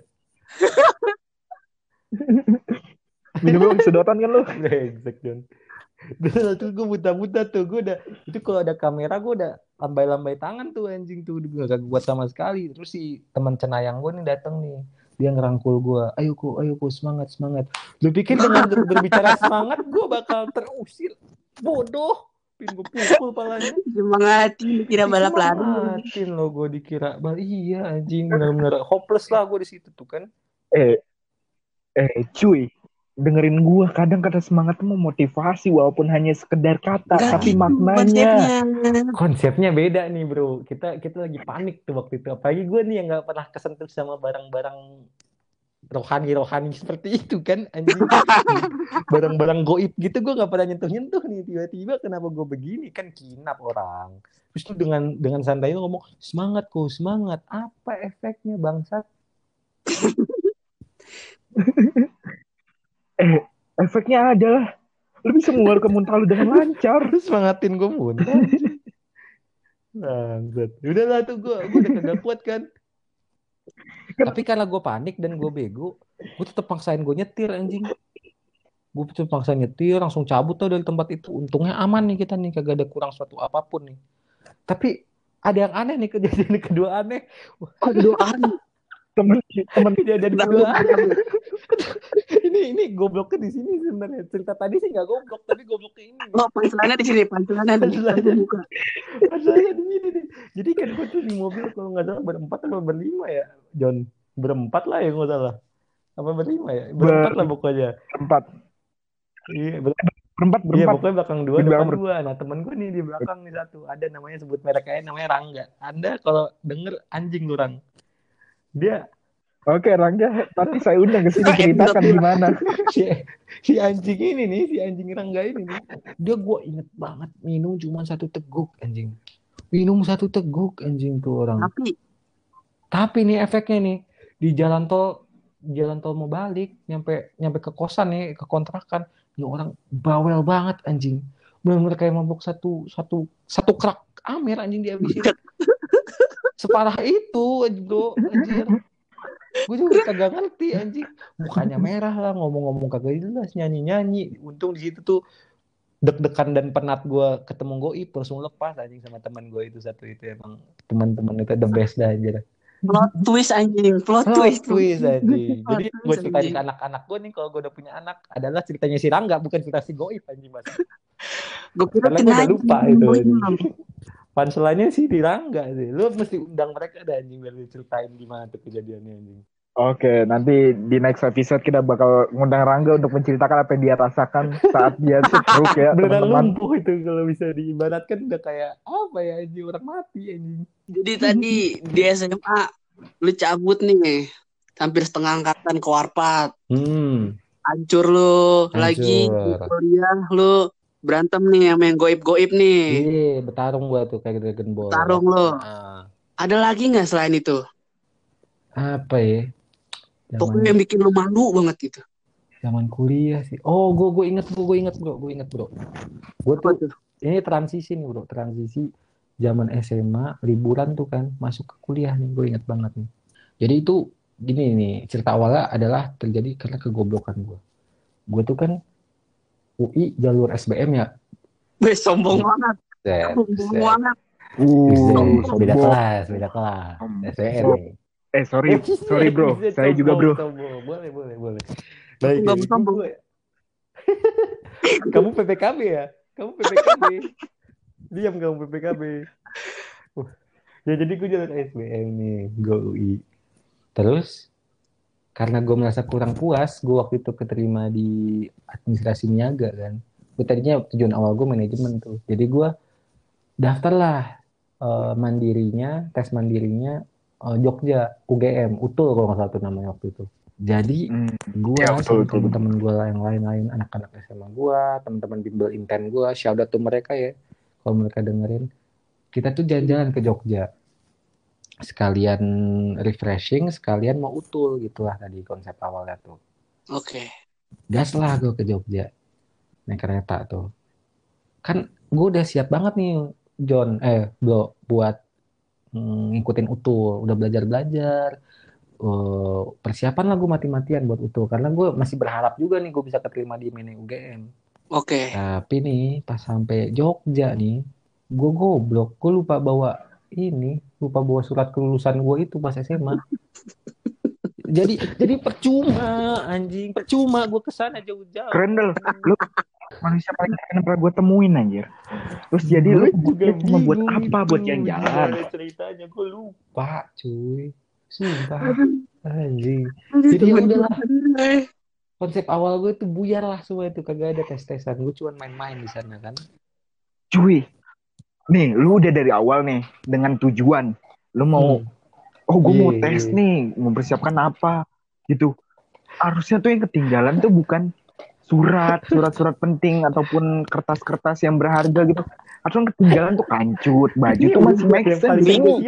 *laughs* Minumnya sedotan kan lu. *laughs* Brengsek John. Terus tuh gue buta-buta tuh. Gue udah itu kalau ada kamera gue udah lambai-lambai tangan tuh anjing tuh. Gue gak kuat sama sekali. Terus si teman cenayang gue nih datang nih. Dia ngerangkul gue ayo ku ayo ku semangat semangat. Lu pikir dengan ber- berbicara semangat gue bakal terusir. Bodoh. Pin gue pukul palanya. Semangatin kira balap lari. Semangatin lo gue dikira. Bal iya anjing. Bener-bener hopeless lah gue di situ tuh kan. Eh, eh cuy, dengerin gua. Kadang kata semangat itu memotivasi walaupun hanya sekedar kata, Nggak tapi gitu maknanya. konsepnya. konsepnya beda nih bro. Kita kita lagi panik tuh waktu itu. Apalagi gue nih yang nggak pernah kesentuh sama barang-barang rohani rohani seperti itu kan anjing. *laughs* Barang-barang goib gitu gue nggak pernah nyentuh nyentuh nih. Tiba-tiba kenapa gue begini? Kan kinap orang. Terus tuh dengan dengan santai lu ngomong semangat kok semangat. Apa efeknya bangsat *laughs* Eh, efeknya adalah lu bisa mengeluarkan muntah lu dengan lancar. terus semangatin gue muntah Bangsat. Udahlah tuh gue, gue udah kagak kuat kan. Tapi karena gue panik dan gue bego, gue tetap paksain gue nyetir anjing. Gue tetap paksain nyetir, langsung cabut tuh dari tempat itu. Untungnya aman nih kita nih, kagak ada kurang suatu apa pun nih. Tapi ada yang aneh nih kejadian *laughs* kedua aneh. Aduh, Temen temen Kejadian kedua aneh. Ini gobloknya di sini sebenarnya. Cerita tadi sih nggak goblok, tapi gobloknya ini. Oh, pancelannya di sini, pancelannya di Pancelannya. buka. Masalahnya di sini nih. Jadi kan gue tuh di mobil kalau nggak salah berempat atau berlima ya, John. Berempat lah ya nggak salah. Apa berlima ya? Berempat lah pokoknya. berempat, Iya, ber- berempat, iya berempat. pokoknya belakang dua, Di belakang depan dua. Nah temen gue nih di belakang nih satu. Ada namanya sebut merek aja namanya Rangga. Anda kalau denger anjing lu Rang. Dia Oke, Rangga, nanti saya undang ke sini ceritakan gimana. *laughs* si, si anjing ini nih, si anjing Rangga ini nih. Dia gue inget banget minum cuma satu teguk anjing. Minum satu teguk anjing tuh orang. Tapi Tapi nih efeknya nih di jalan tol jalan tol mau balik nyampe nyampe ke kosan nih ke kontrakan ini orang bawel banget anjing benar-benar kayak mabuk satu satu satu krak amer anjing dihabisin *laughs* separah itu anjing bro anjir gue juga *laughs* kagak ngerti anjing mukanya merah lah ngomong-ngomong kagak jelas nyanyi-nyanyi untung di situ tuh deg-degan dan penat gue ketemu goib langsung lepas anjing sama teman gue itu satu itu emang teman-teman itu the best dah anjir plot twist anjing, plot Plot twist. twist anjing. *laughs* Jadi gue ceritain ke anak-anak gue nih kalau gue udah punya anak adalah ceritanya si Rangga bukan cerita si Goib anjing mas. Gue kira gue udah lupa itu. Punchline-nya sih di Rangga sih. Lu mesti undang mereka ada anjing biar diceritain gimana tuh kejadiannya anjing. Oke, nanti di next episode kita bakal ngundang Rangga untuk menceritakan apa yang dia rasakan saat dia *laughs* stroke ya, Beneran teman-teman. lumpuh itu kalau bisa diibaratkan udah kayak apa ya anjing orang mati anjing. Jadi tadi di SMA lu cabut nih, hampir setengah angkatan ke Warpat. Hmm. Hancur lu Hancur. lagi kuliah lu berantem nih sama yang goib-goib nih. Iya, bertarung gua tuh kayak Dragon Ball. Tarung lu. Ah, Ada lagi nggak selain itu? apa ya? Zaman- Pokoknya yang bikin lu malu banget gitu. zaman kuliah sih. Oh, gue gue inget bro, gue inget bro, gue inget bro. Gue tuh tuh? ini transisi nih bro, transisi zaman SMA liburan tuh kan masuk ke kuliah nih, gue inget banget nih. Jadi itu gini nih cerita awalnya adalah terjadi karena kegoblokan gue. Gue tuh kan UI jalur SBM ya. Gue sombong banget, sombong banget. Uh, beda kelas, beda kelas. SBM. Eh sorry, sorry bro, saya juga bro. Boleh, boleh, boleh. Mau sombong. *laughs* kamu PPKB ya? Kamu PPKB. *laughs* Diam kamu PPKB. Ya jadi gue jalan SBM nih, gue UI. Terus karena gue merasa kurang puas, gue waktu itu keterima di administrasi niaga kan. Gue tadinya tujuan awal gue manajemen tuh. Jadi gue daftarlah eh, mandirinya, tes mandirinya eh, Jogja, UGM, Utul kalau nggak salah tuh namanya waktu itu. Jadi Hmm, gue Ya, sama temen-temen gue yang lain-lain anak-anak SMA gue teman-teman bimbel inten gue shout out to mereka ya kalau mereka dengerin kita tuh jalan-jalan ke Jogja sekalian refreshing sekalian mau utul gitulah tadi konsep awalnya tuh. Oke. gas lah gue ke Jogja naik kereta tuh. Kan gue udah siap banget nih John eh Bro buat mm, ngikutin utul. Udah belajar belajar Eh, persiapan lah gue mati-matian buat utul. Karena gue masih berharap juga nih gue bisa keterima di mini UGM Oke. tapi nih pas sampai Jogja nih gue goblok. Gue lupa bawa ini lupa bawa surat kelulusan gue itu pas SMA jadi jadi percuma anjing. Percuma gue ke sana jauh-jauh. Keren Del. Lu manusia paling keren pernah gue temuin anjir. Terus jadi lu juga cuma buat apa? Buat jalan-jalan. Ceritanya? Gue lupa. Cuy. Sumpah. Anjing. Jadi udahlah. konsep awal gue tuh buyar lah semua itu. Kagak ada tes tesan gue cuma main-main di sana kan. Cuy nih lu udah dari awal nih dengan tujuan lu mau Hmm. oh gue mau Iya, tes iya. nih mempersiapkan apa gitu harusnya tuh yang ketinggalan tuh bukan surat surat-surat *laughs* penting ataupun kertas-kertas yang berharga gitu harusnya yang ketinggalan tuh kancut baju Iya, tuh masih make yang sense Bingung.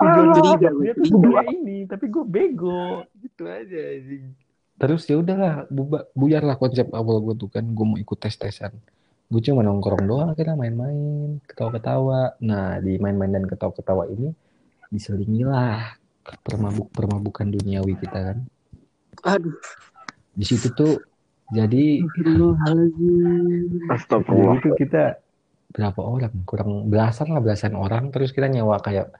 Ah, Tujuan curiga, dia tuh gue ini, tapi gue bego. Gitu aja anjing. Terus ya udahlah, buba- buyar lah konsep awal gue tuh kan, gue mau ikut tes-tesan. Gue cuma nongkrong doang akhirnya main-main, ketawa-ketawa. Nah, di main-main dan ketawa-ketawa ini diselingilah permabuk-permabukan duniawi kita kan. Aduh. Di situ tuh jadi Astagfirullahaladzim. astagfirullah tuh kita berapa orang? Kurang belasan lah, belasan orang. Terus kita nyewa kayak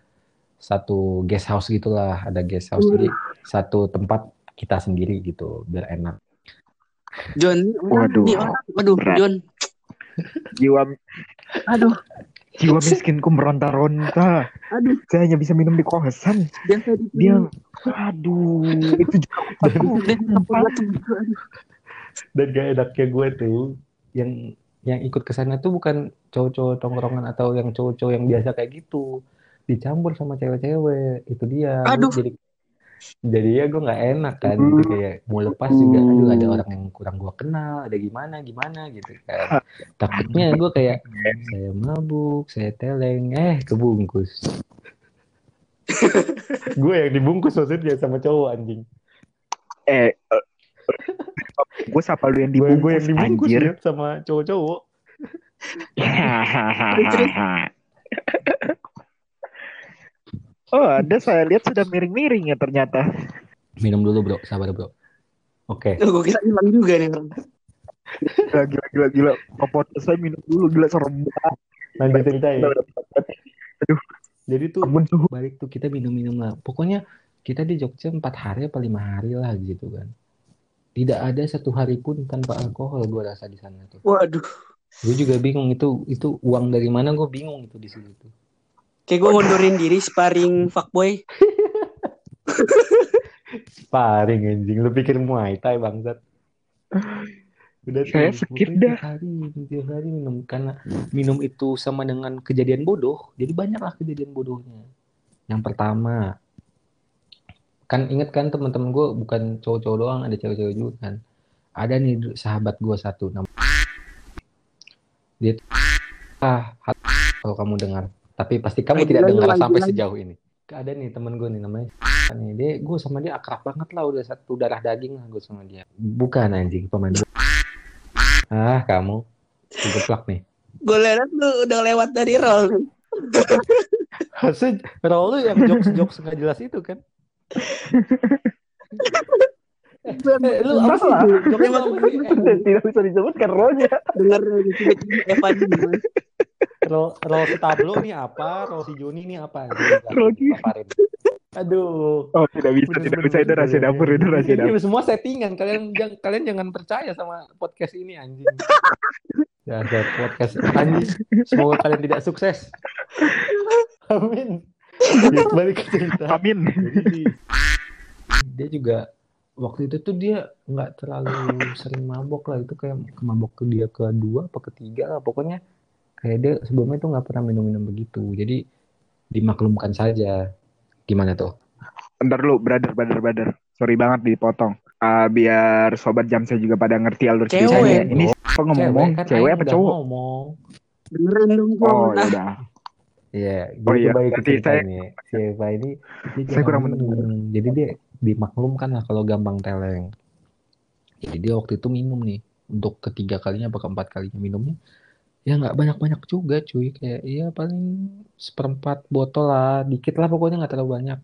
satu guest house gitulah. Ada guest house. Jadi satu tempat kita sendiri gitu, biar enak. John, Waduh. Waduh, Berat. John. Jiwa Aduh, jiwa miskinku meronta-ronta aduh. saya hanya bisa minum di kosan Biasa di dia aduh itu juga aku *laughs* Dan gak enaknya gue tuh, yang yang ikut ke sana tuh bukan cowok-cowok tongkrongan atau yang cowok-cowok yang biasa kayak gitu. Dicampur sama cewek-cewek. Itu dia. Aduh. Jadi jadi ya gue nggak enak kan gitu. Kayak mau lepas juga aduh ada orang yang kurang gue kenal ada gimana gimana gitu kan. Takutnya gue kayak saya mabuk saya teleng. Eh kebungkus. *laughs* Gue yang dibungkus maksudnya sama cowok anjing. Eh gue sapa lu yang dibungkus, gue yang dibungkus anjir? ya sama cowok-cowok *laughs* *laughs* oh ada saya lihat sudah miring-miring ya ternyata. Minum dulu bro. Sabar bro. Oke. Gue kira hilang juga nih gila gila gila gila. Popot saya minum dulu gila serem banget. Lanjut cerita ya. Aduh. jadi tuh suhu. balik tuh kita minum-minum lah. Pokoknya kita di Jogja empat hari apa lima hari lah gitu kan. Tidak ada satu hari pun tanpa alkohol gue rasa di sana tuh. Waduh. gue juga bingung itu itu uang dari mana gue bingung itu di situ tuh Kayak gue ngundurin diri sparring fuckboy. sparring anjing. Lu pikir muay thai bangsat. Udah Saya skip dah. tiap hari tiap hari minum. Karena minum itu sama dengan kejadian bodoh. Jadi banyaklah kejadian bodohnya. Yang pertama kan inget kan teman-teman gue bukan cowok-cowok doang ada cewek-cewek juga kan. Ada nih sahabat gue satu nama dia ah kalau kamu dengar tapi pasti kamu tidak dengar sampai sejauh ini. Ada nih temen gue nih namanya. Nih dia gue sama dia akrab banget lah udah satu darah daging lah gue sama dia. Bukan anjing pemain ah kamu. Geplak nih. Gue lihat lu udah lewat dari roll. Harusnya role lu yang jokes-jokes nggak jelas itu kan? Eh, lu apa sih? Eh, tidak bisa disebutkan rohnya Dengar dari tiba-tiba Evan? Role, role si Tablo nih apa, role si Joni nih apa? Paparin. Aduh. oh tidak bisa tidak bisa itu rahasia dapur itu rahasia Ini dapur semua settingan. Kalian jangan kalian jangan percaya sama podcast ini anjing. Ya, ada podcast anjing. Semoga kalian tidak sukses. Amin. Balik ke cerita. amin Jadi dia juga waktu itu tuh dia nggak terlalu sering mabok lah itu kayak mabok ke dia kedua apa ketiga lah pokoknya kayak dia sebelumnya tuh nggak pernah minum-minum begitu jadi dimaklumkan saja gimana tuh Bentar lu, brother, brother, brother. Sorry banget dipotong. Ah, biar sobat jam saya juga pada ngerti alur Cewek, ceritanya. Ini apa ngomong? kan Cewek, apa cowok? ngomong Dengerin dong gue. Oh, ya udah. Iya, Oh jadi iya, balik ke saya- ini. Si Eva ini dia Saya kurang minum. Jadi dia dimaklumkan lah kalau gampang teleng. Jadi dia waktu itu minum nih untuk ketiga kalinya apa keempat kalinya minumnya. Ya nggak banyak-banyak juga cuy, kayak iya paling seperempat botol lah, dikit lah pokoknya nggak terlalu banyak.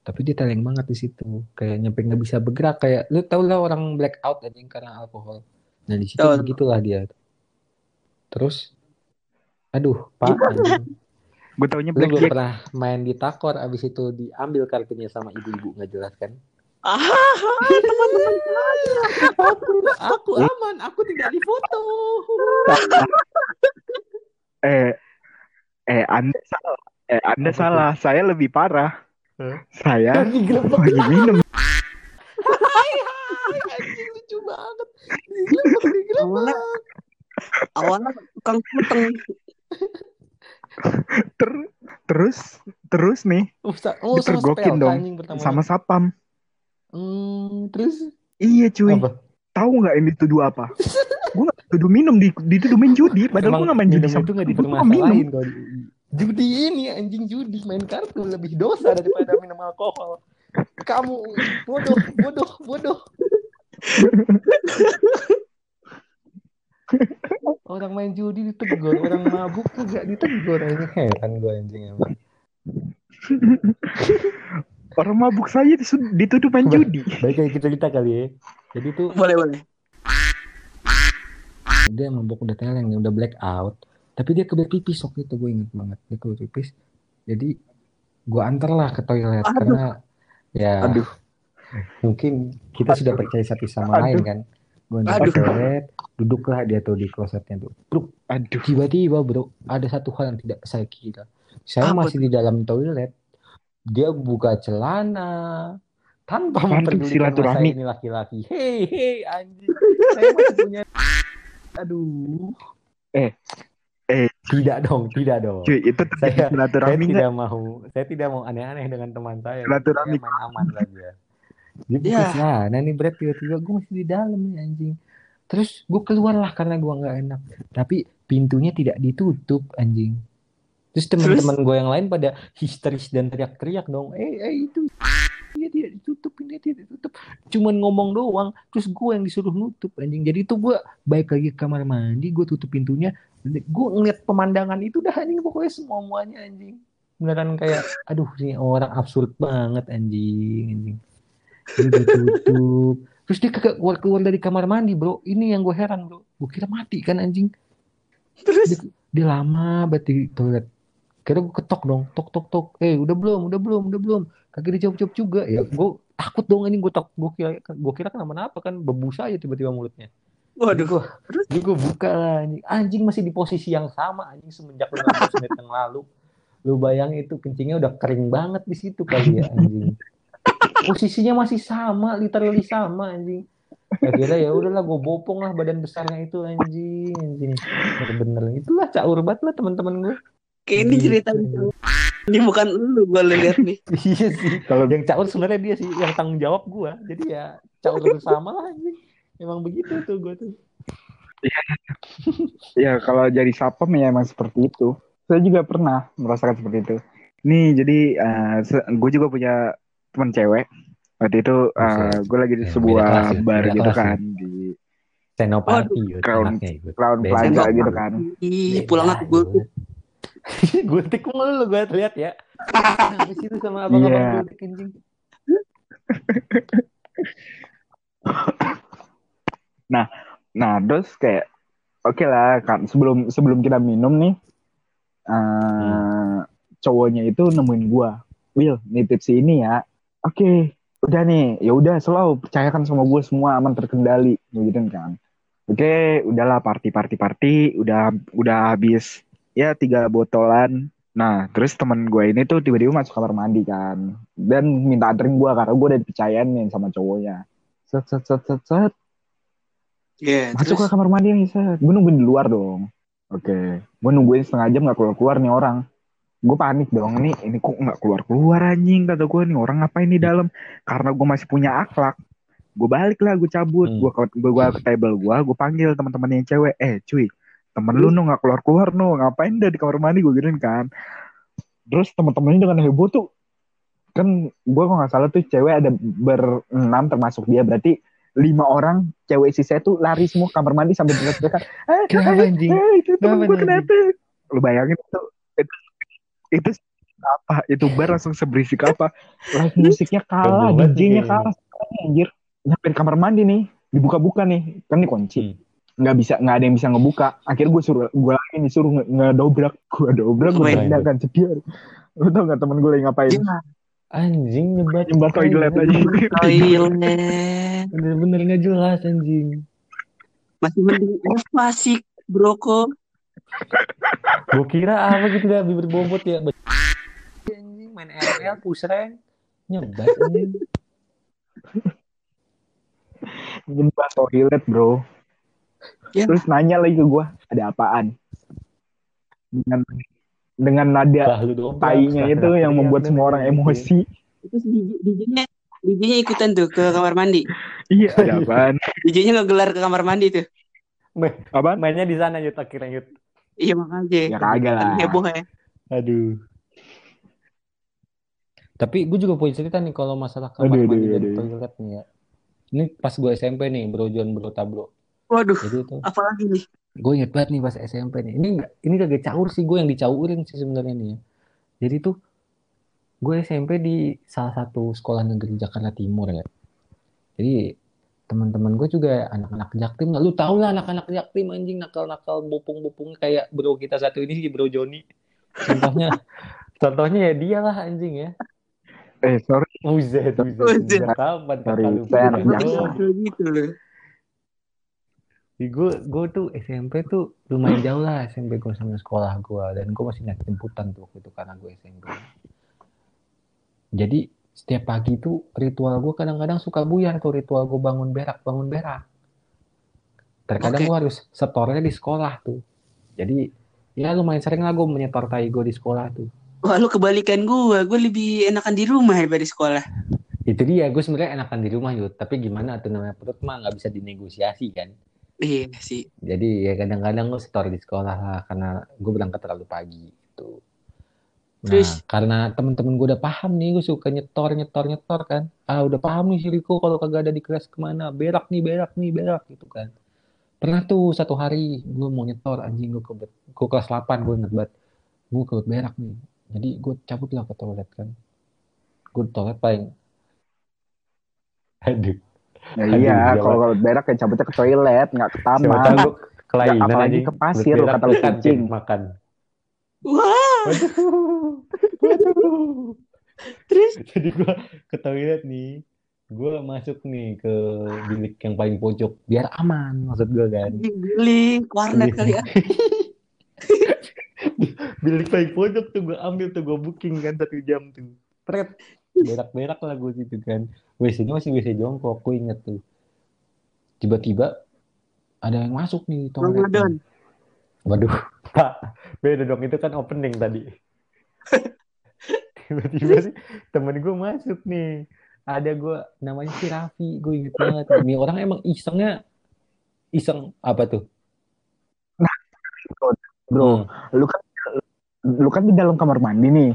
Tapi dia teleng banget di situ, kayak nyampe nggak bisa bergerak kayak lu tau lah orang blackout anjing karena alkohol. Nah di situ begitulah dia. Terus, aduh pak. Gue taunya Lu belum pernah main di takor abis itu diambil kartunya sama ibu-ibu nggak jelas kan? Ah, teman-teman saya. Aku, aku aman, aku tidak difoto. Eh, eh, Anda salah. Eh, Anda salah. Saya lebih parah. Saya Lagi minum. Hai, hai, anjing lucu banget. Digerebek, digerebek. Awalnya, awalnya tukang puteng. Ter- terus, terus nih, Oh, sa- oh, spell dong sama sapam. Hmm, terus Iya cuy. apa? Tahu nggak ini tuduh apa? gue gak tuduh minum, di, dituduh main judi. Padahal gue gak main judi sama itu nggak dipermasalahin kalau di judi ini anjing judi main kartu lebih dosa daripada minum alkohol. Kamu bodoh, bodoh, bodoh. Orang main judi ditegur, orang mabuk tuh gak ditegur. Ini heran gue anjing emang. *laughs* Orang mabuk saya disu- dituduh main judi. Baik kayak kita cerita kali ya. Jadi tuh Boleh, boleh. dia mabuk udah teleng udah black out. Tapi dia kebelet pipis waktu itu gue inget banget. Dia kebelet pipis. Jadi gue antar lah ke toilet Aduh. karena ya Aduh. mungkin kita sudah percaya satu sama Aduh. lain kan. Gue antar ke Aduh. toilet, duduklah dia tuh di klosetnya tuh. Bruk, Aduh. tiba-tiba bro, ada satu hal yang tidak saya kira. Saya Apa masih di dalam toilet, dia buka celana tanpa memperdulikan masa silaturahmi? ini laki-laki. Hei, hei, anjing. Saya masih punya. Aduh. Eh, eh. Tidak dong, tidak dong. Cuy, itu Saya- Saya silaturahmi tidak mau, saya tidak mau aneh-aneh dengan teman saya. Silaturahmi. Saya main aman saja. Dia buka Ya. celana nih berat tiba-tiba gue masih di dalam nih anjing. Terus gue keluar lah karena gue nggak enak. Tapi pintunya tidak ditutup anjing. Terus teman-teman gue yang lain pada histeris dan teriak-teriak dong. Eh, eh itu dia tidak ditutup, ini tidak ditutup. Cuman ngomong doang. Terus gue yang disuruh nutup anjing. Jadi itu gue baik lagi ke kamar mandi, gue tutup pintunya. Gue ngeliat pemandangan itu dah anjing pokoknya semua muanya anjing. Beneran kayak, aduh ini orang absurd banget anjing, anjing. Dia ditutup. Terus dia kagak keluar-keluar dari kamar mandi bro. Ini yang gue heran bro. Gue kira mati kan anjing. Terus Dia lama banget di toilet. Kira gue ketok dong. Tok tok tok. Eh udah belum, udah belum, udah belum. Kagak dijawab-jawab juga. Ya gue takut dong anjing. Gue tak, gue kira, gue kira kenapa-napa kan. Bebusa aja tiba-tiba mulutnya. Waduh. gue, jadi gue buka lah anjing. Anjing masih di posisi yang sama anjing semenjak 15 menit yang lalu. Lu bayangin itu kencingnya udah kering banget di situ kali ya anjing. Posisinya masih sama, literally sama anjing. Akhirnya ya udahlah gue bopong lah badan besarnya itu anjing, anjing. Bener-bener itulah caur banget lah teman-teman gue. Kayak ini cerita ini bukan lu gue lihat nih. *laughs* iya sih. Kalau yang caur sebenarnya dia sih yang tanggung jawab gue. Jadi ya caur bersama lah anjing. Emang begitu tuh gue tuh. Ya kalau jadi sapam ya emang seperti itu. Saya juga pernah merasakan seperti itu. Nih jadi gue juga punya teman cewek. Waktu itu Buset. gue lagi di Ya, sebuah ya, bar gitu kelas ya. kan di Senopati yuk, Crown-. Crown. Plaza gitu kan. Ih, pulang aku gue. *laughs* Gultik mulu gue lihat ya. Sih itu sama abang-abang Iya. gultik anjing? *laughs* Nah terus kayak oke lah kan sebelum sebelum kita minum nih eh cowoknya itu nemuin gua Will nitip si ini ya oke udah nih ya udah selalu percayakan sama gue semua aman terkendali gitu kan oke udahlah party party party udah udah habis ya tiga botolan. Nah terus temen gue ini tuh tiba-tiba masuk kamar mandi kan. Dan minta anterin gue karena gue udah dipercayain nih sama cowoknya. Set set set set set. Iya, masuk terus? ke kamar mandi nih set. Gue nungguin di luar dong. Oke gue nungguin setengah jam nggak keluar keluar nih orang. Gue panik dong ini ini kok nggak keluar keluar anjing? kata gue nih orang ngapain di dalam? Karena gue masih punya akhlak. Gue balik lah gue cabut. Hmm. gue ke gue gua ke table gue gue panggil teman-teman yang cewek. Eh cuy temen lu no nggak keluar keluar no. Ngapain deh di kamar mandi? Gue gituin kan. Terus teman-temannya dengan heboh tuh kan gue kalau nggak salah tuh cewek ada berenam termasuk dia. Berarti lima orang cewek sisa tuh lari semua kamar mandi sambil teriak-teriak *laughs* eh, Kenapa eh, anjing? eh, itu temen Kenapa gue kenapa? Lu bayangin itu itu itu apa? Itu bar langsung seberisik apa? Live musiknya kalah DJ-nya kalah anjir. Nyampe kamar mandi nih dibuka-buka nih. Kan ini kunci. Hmm. Nggak bisa nggak ada yang bisa ngebuka akhirnya gue suruh gue lagi disuruh nge- ngedobrak gue dobrak gue tindakan cediar lu tau gak temen gue lagi ngapain. Anjing nyebat Nyebat toilet aja. Toilet. Bener-bener nggak jelas anjing. Masih mending Eva sih, broko. Gue kira apa gitu dah bibir bobot ya. Anjing main RL pusreng. Nyebat anjing. Nyebat toilet bro. Ya. Terus nanya lagi ke gue, ada apaan? Dengan dengan nada tainya itu yang membuat semua orang emosi. Itu DJ-nya DJ-nya ikutan tuh ke kamar mandi. Iya, ada apaan? DJ-nya ngegelar ke kamar mandi tuh. Apaan? Mainnya di sana Yud akhirnya Yud. Iya makanya. Ya kagak lah. Heboh ya. Aduh. Tapi gue juga punya cerita nih kalau masalah kamar Aduh, mandi aduh, dan aduh. toilet nih ya. Ini pas gue SMP nih, bro John, bro Tablo. Waduh, Jadi itu apalagi nih? gue inget banget nih pas SMP nih. Ini enggak, ini kagak caur sih gue yang dicaurin sih sebenarnya nih ya. Jadi tuh gue SMP di salah satu sekolah negeri Jakarta Timur ya. Jadi teman-teman gue juga anak-anak jaktim. Nah, lu tau lah anak-anak jaktim anjing nakal-nakal bopung-bopung kayak bro kita satu ini sih bro Joni. Contohnya, *laughs* contohnya ya dia lah anjing ya. Eh, sorry. Uzet, uzet, Uzet. uzet. Kapan Sorry, saya anak jaktim. jodoh? Kayak gitu loh. Gue gue tuh SMP tuh lumayan jauh lah SMP gue sama sekolah gue dan gue masih naik jemputan tuh waktu itu karena gue SMP. Jadi setiap pagi tuh ritual gue kadang-kadang suka buyar tuh ritual gue bangun berak bangun berak. Terkadang Oke. gue harus setornya di sekolah tuh. Jadi ya lumayan sering lah gue menyetor tai gue di sekolah tuh. Wah, lu kebalikan gua. Gua lebih enakan di rumah daripada di sekolah. Itu dia gue sebenarnya enakan di rumah yud. Tapi gimana tuh namanya perut mah nggak bisa dinegosiasi kan. Iya sih. Jadi ya kadang-kadang gue setor di sekolah lah karena gue berangkat terlalu pagi gitu. Nah, Terus? karena temen-temen gue udah paham nih, gue suka nyetor, nyetor, nyetor kan. Ah, udah paham nih si Riko kalau kagak ada di kelas ke mana. Berak nih, berak nih, berak gitu kan. Pernah tuh satu hari gue mau nyetor anjing gue ke gue kelas 8 gue inget banget. Gue ke berak nih. Jadi gue cabut lah ke toilet kan. Gue toilet paling *laughs* Aduh, Ya Aduh, iya, kalau kalau berak ya cabutnya ke toilet, nggak ke siapa tahu taman. kelainan apalagi ke pasir, Berak kata lu kucing. makan. Wah, terus Jadi gue ke toilet nih, gue masuk nih ke bilik yang paling pojok biar aman maksud gue kan. beli warnet kali ya. *laughs* bilik paling pojok tuh gue ambil tuh gue booking kan satu jam tuh. Pret, berak-berak lah gue situ kan. WC-nya masih WC jongkok, gue inget tuh. Tiba-tiba ada yang masuk nih toilet. Waduh, *laughs* Pak, beda dong itu kan opening tadi. *laughs* Tiba-tiba sih temen gue masuk nih. Ada gue namanya si Raffi, gue inget banget. Ini orang emang isengnya iseng apa tuh? Bro, lu kan lu kan di dalam kamar mandi nih.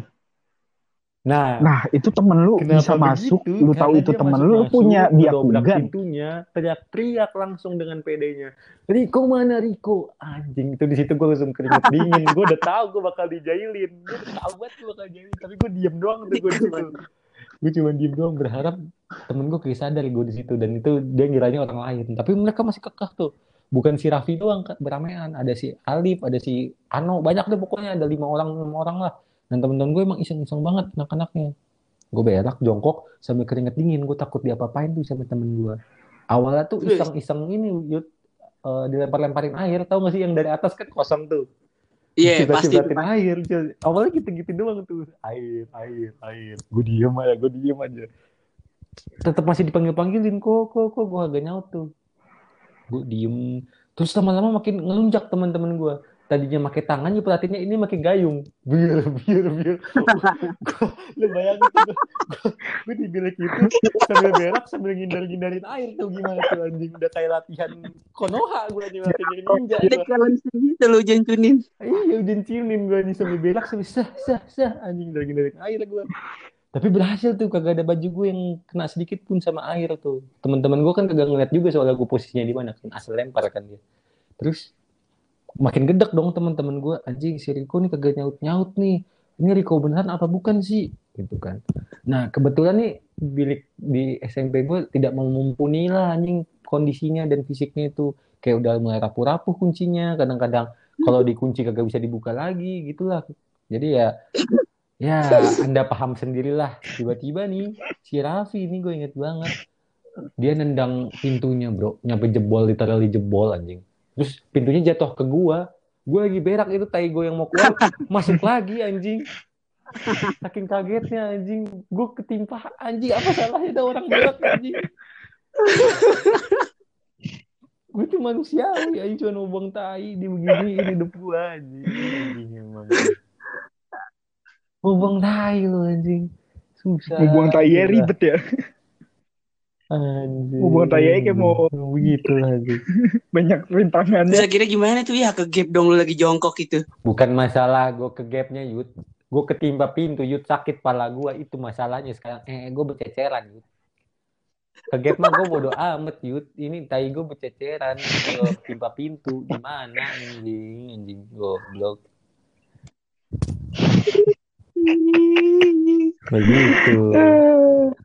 Nah, Nah, itu temen lu bisa masuk, begitu? lu tahu Karena itu dia temen lu, lu punya dia kugan. pintunya, teriak-teriak langsung dengan pedenya. Riko mana Riko? Anjing itu di situ gue langsung keringet *laughs* dingin. Gue udah tahu gue bakal dijailin. Gue udah tahu banget gue bakal dijailin, tapi gue diem doang tuh gue situ. Gue cuma diem doang berharap temen gue kayak sadar gue di situ dan itu dia ngiranya orang lain. Tapi mereka masih kekeh tuh. Bukan si Raffi doang beramean, ada si Alif, ada si Ano, banyak deh pokoknya ada lima orang enam orang lah. Dan temen-temen gue emang iseng-iseng banget anak-anaknya. Gue berak jongkok sambil keringet dingin. Gue takut diapa-apain tuh sama temen gue. Awalnya tuh iseng-iseng ini yud. Eh, dilempar-lemparin air. Tau gak sih yang dari atas kan kosong tuh? Iya, pasti. Cibrat-cibratin air awalnya gitu-gitu doang tuh. Air air air. Gue diem aja gue diem aja. Tetap masih dipanggil-panggilin kok kok kok gue agak nyaut tuh. Gue diem. Terus lama-lama makin ngelunjak teman-teman gue tadinya pakai tangan ya pelatihnya ini pakai gayung. Biar biar biar. *laughs* Lu bayangin tuh gue, gue di bilik itu sambil berak sambil ngindar-ngindarin air tuh gimana tuh anjing? Udah kayak latihan konoha gue lagi latihan ninja Ada kalian segitu lo jancunin. iya ciumin gue nih sambil berak sambil sah sah sah anjing ngindar-ngindarin air gue tapi berhasil tuh kagak ada baju gue yang kena sedikit pun sama air tuh. Teman-teman gue kan kagak ngeliat juga soalnya gue posisinya di mana kan asal lempar kan dia. Terus makin gedek dong teman-teman gue anjing si Riko nih kagak nyaut-nyaut nih ini Riko beneran apa bukan sih gitu kan nah kebetulan nih bilik di SMP gue tidak mau mumpuni lah anjing kondisinya dan fisiknya itu kayak udah mulai rapuh-rapuh kuncinya kadang-kadang kalau dikunci kagak bisa dibuka lagi gitulah jadi ya Ya, Anda paham sendirilah. Tiba-tiba nih, si Raffi ini gue inget banget. Dia nendang pintunya, bro. Nyampe jebol, literally jebol anjing. Terus pintunya jatuh ke gua. Gue lagi berak itu tai gue yang mau keluar. *laughs* masuk lagi anjing. Saking kagetnya anjing. Gue ketimpa anjing. Apa salahnya ada orang berak anjing. gue tuh manusiawi anjing cuma mau buang tai di begini ini hidup gue anjing. anjing emang. Mau buang tai lo anjing. Susah. Mau buang tai ya ribet ya. Buang tai aja kayak mau- begitu anjing. *laughs* Banyak Terus rintangannya. akhirnya gimana tuh ya ke gap dong lu lagi jongkok gitu. Bukan masalah gue ke gapnya Yud. Gue ketimpa pintu Yud sakit pala gue itu masalahnya sekarang. Eh gue berceceran Yud. Ke gap mah gue bodo amat Yud. Ini tai gue berceceran. Gue ketimpa pintu. Gimana anjing anjing goblok. Begitu. *laughs*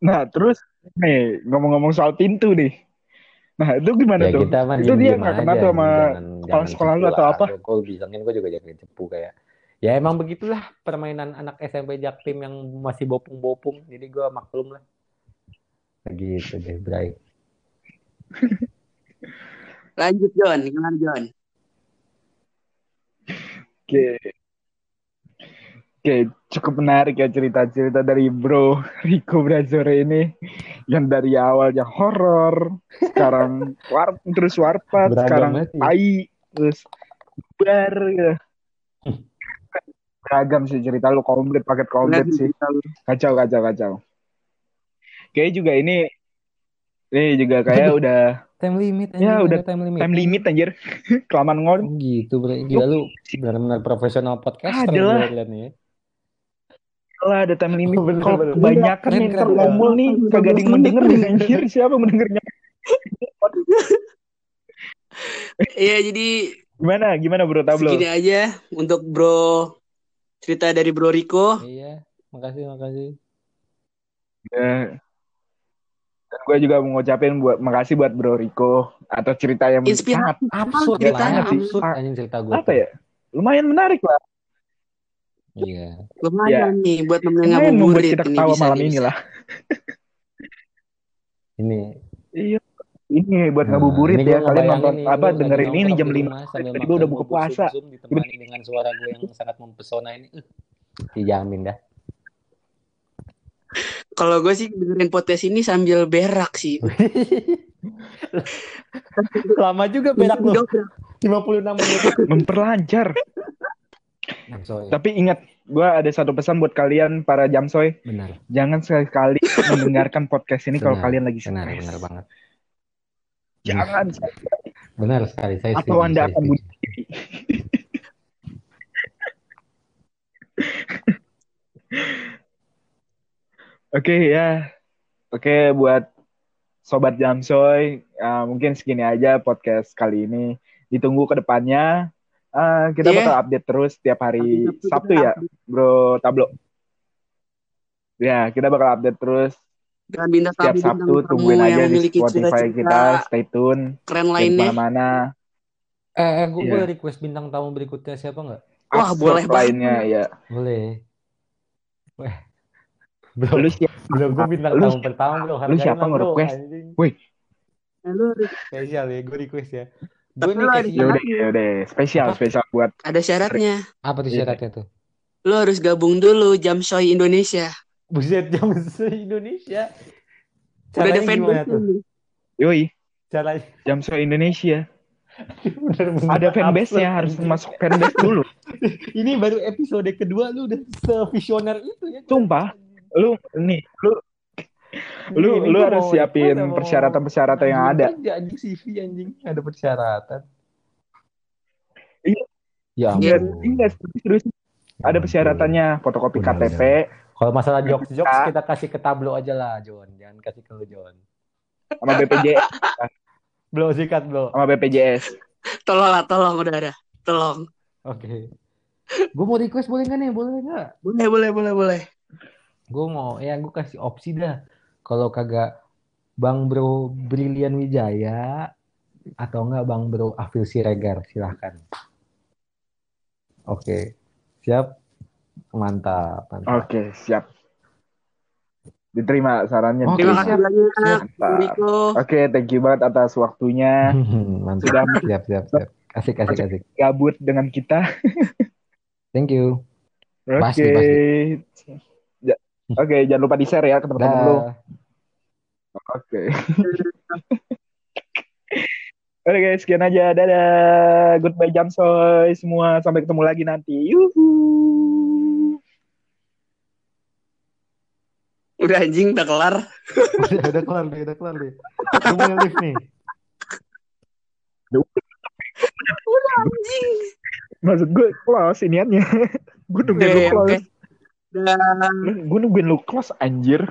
Nah, terus nih ngomong-ngomong soal pintu nih. Nah, itu gimana Ya tuh? kita mah itu dia nggak kena tuh sama jangan- kepala sekolah lu atau apa? Gue bilangin gue juga jangan cepu kayak. Ya emang begitulah permainan anak SMP Jaktim yang masih bopung-bopung. Jadi gue maklum lah. Begitu deh, Bray. Lanjut John, gimana John? Oke. Oke, cukup menarik ya cerita-cerita dari Bro *laughs* Rico Brazore ini yang dari awalnya horor, sekarang *laughs* war terus warpat, Beragam sekarang banget ya. tai, terus bar gitu. Beragam sih cerita lu komplit paket komplit sih. Kacau kacau kacau. Kayaknya juga ini ini juga kayak udah Time limit Ya, anjing, udah time limit. time limit anjir. *laughs* Kelamaan ngomong. Oh gitu, Bray. Gila lu benar-benar profesional podcaster Ada lah. gue liat nih. ya. Lah ada time limit. Oh, bener, Kalau bener. kebanyakan keren. ngomong nih kagak ada yang mendenger nih anjir siapa mendengarnya? *laughs* Iya jadi Gimana gimana Bro Tablo? segini aja untuk Bro cerita dari Bro Rico. Iya, makasih, makasih. Ya. Dan gue juga mau ngucapin buat makasih buat Bro Rico atas cerita yang Inspiratif. sangat Absurd Ya, lah, tanya sih. absurd anjing cerita gue. apa ya? Lumayan menarik lah. Iya. Lumayan nih buat nemenin ngabuburit kita ini ketawa bisa malam ini lah. Ini Iya. Ini buat Nah, ngabuburit ini ya. Kalian nonton nih, apa dengerin ini jam di 5. rumah sambil Tadi gue udah buka puasa. sum-sum ditemani dengan suara gue yang sangat mempesona ini. Uh, dijamin dah. Kalau gue sih dengerin podcast ini sambil berak sih. *laughs* Lama juga berak lu. Dobrak. 56 menit. Memperlancar. Sorry. Tapi ingat, gue ada satu pesan buat kalian para jamsoy. Benar, Jangan sekali-kali *laughs* mendengarkan podcast ini kalau Benar, kalian lagi benar, stres. benar banget. Jangan Benar sekali. Saya atau setuju, Anda saya akan bunuh *laughs* diri. Oke ya. Oke buat sobat Jamsoy, uh, mungkin segini aja podcast kali ini. Ditunggu ke depannya. Uh, kita Iya. bakal update terus tiap hari Sabtu Sabtu ya, Bro Tablo. Ya, kita bakal update terus Dan bintang setiap tamu Sabtu. bintang tamu Tungguin yang aja di memiliki Spotify cerita-cerita kita. Stay tune. keren lainnya. ke mana-mana. Eh, eh gue Iya. boleh request bintang tamu berikutnya siapa nggak? Wah, boleh banget. lainnya ya. Boleh. Weh. Bro, Lu siapa? bro, gue bintang Lu tamu pertama bro. lu siapa nge-request? Eh, lu Spesial ya, gue request ya. Gue nih ada kasih Ya udah, ya udah. Spesial, Apa? spesial buat ada syaratnya. apa tuh Iya. syaratnya tuh? Lu harus gabung dulu Jam Soy Indonesia. Buset jam. Udah ada Caranya gimana fanbase tuh? Yoi, Caranya Jamso Indonesia. bener-bener Ada fanbase-nya harus masuk fanbase dulu. *laughs* Ini baru episode kedua lu udah sevisioner itu ya. Sumpah. Lu nih, lu lu Ini lu harus siapin persyaratan-persyaratan yang ada. anjing CV anjing ada persyaratan. Iya. Ya Iya, ampun. iya, serius. Ada persyaratannya, fotokopi Udah, KTP, Kalau masalah jokes-jokes Kita- kita kasih ke tablo aja lah, John. Jangan kasih ke lu, John. sama BPJS, *laughs* Blo sikat, Blo. sama BPJS. Tolong lah, tolong udah ada. Tolong. Oke. Gue mau request boleh nggak nih? Boleh nggak? Boleh, boleh, boleh, boleh. Gue mau, ya gue kasih opsi dah. Kalau kagak Bang Bro Brilian Wijaya atau enggak Bang Bro Afil Siregar, silahkan. Oke. Siap. Mantap. mantap. Oke, siap. Diterima sarannya. Oke, Terima siap. kasih banyak. Riko. Oke, thank you banget atas waktunya. *laughs* Mantap. Sudah Siap, siap, siap. Asik, asik, asik. gabut dengan kita. Thank you. Oke. Pasti, pasti. Ja- Oke, jangan lupa di-share ya ke teman-teman lu. Oke. *laughs* Oke guys, sekian aja. Dadah. Goodbye Jamsoy semua. Sampai ketemu lagi nanti. Yuhu. Udah anjing, udah kelar. Udah, udah kelar nih, udah kelar nih. Gue mau lift nih. Anjing. Maksud gue close iniannya. *laughs* gue nungguin lu Oke, close. oke. Dan Gue nungguin lu close anjir.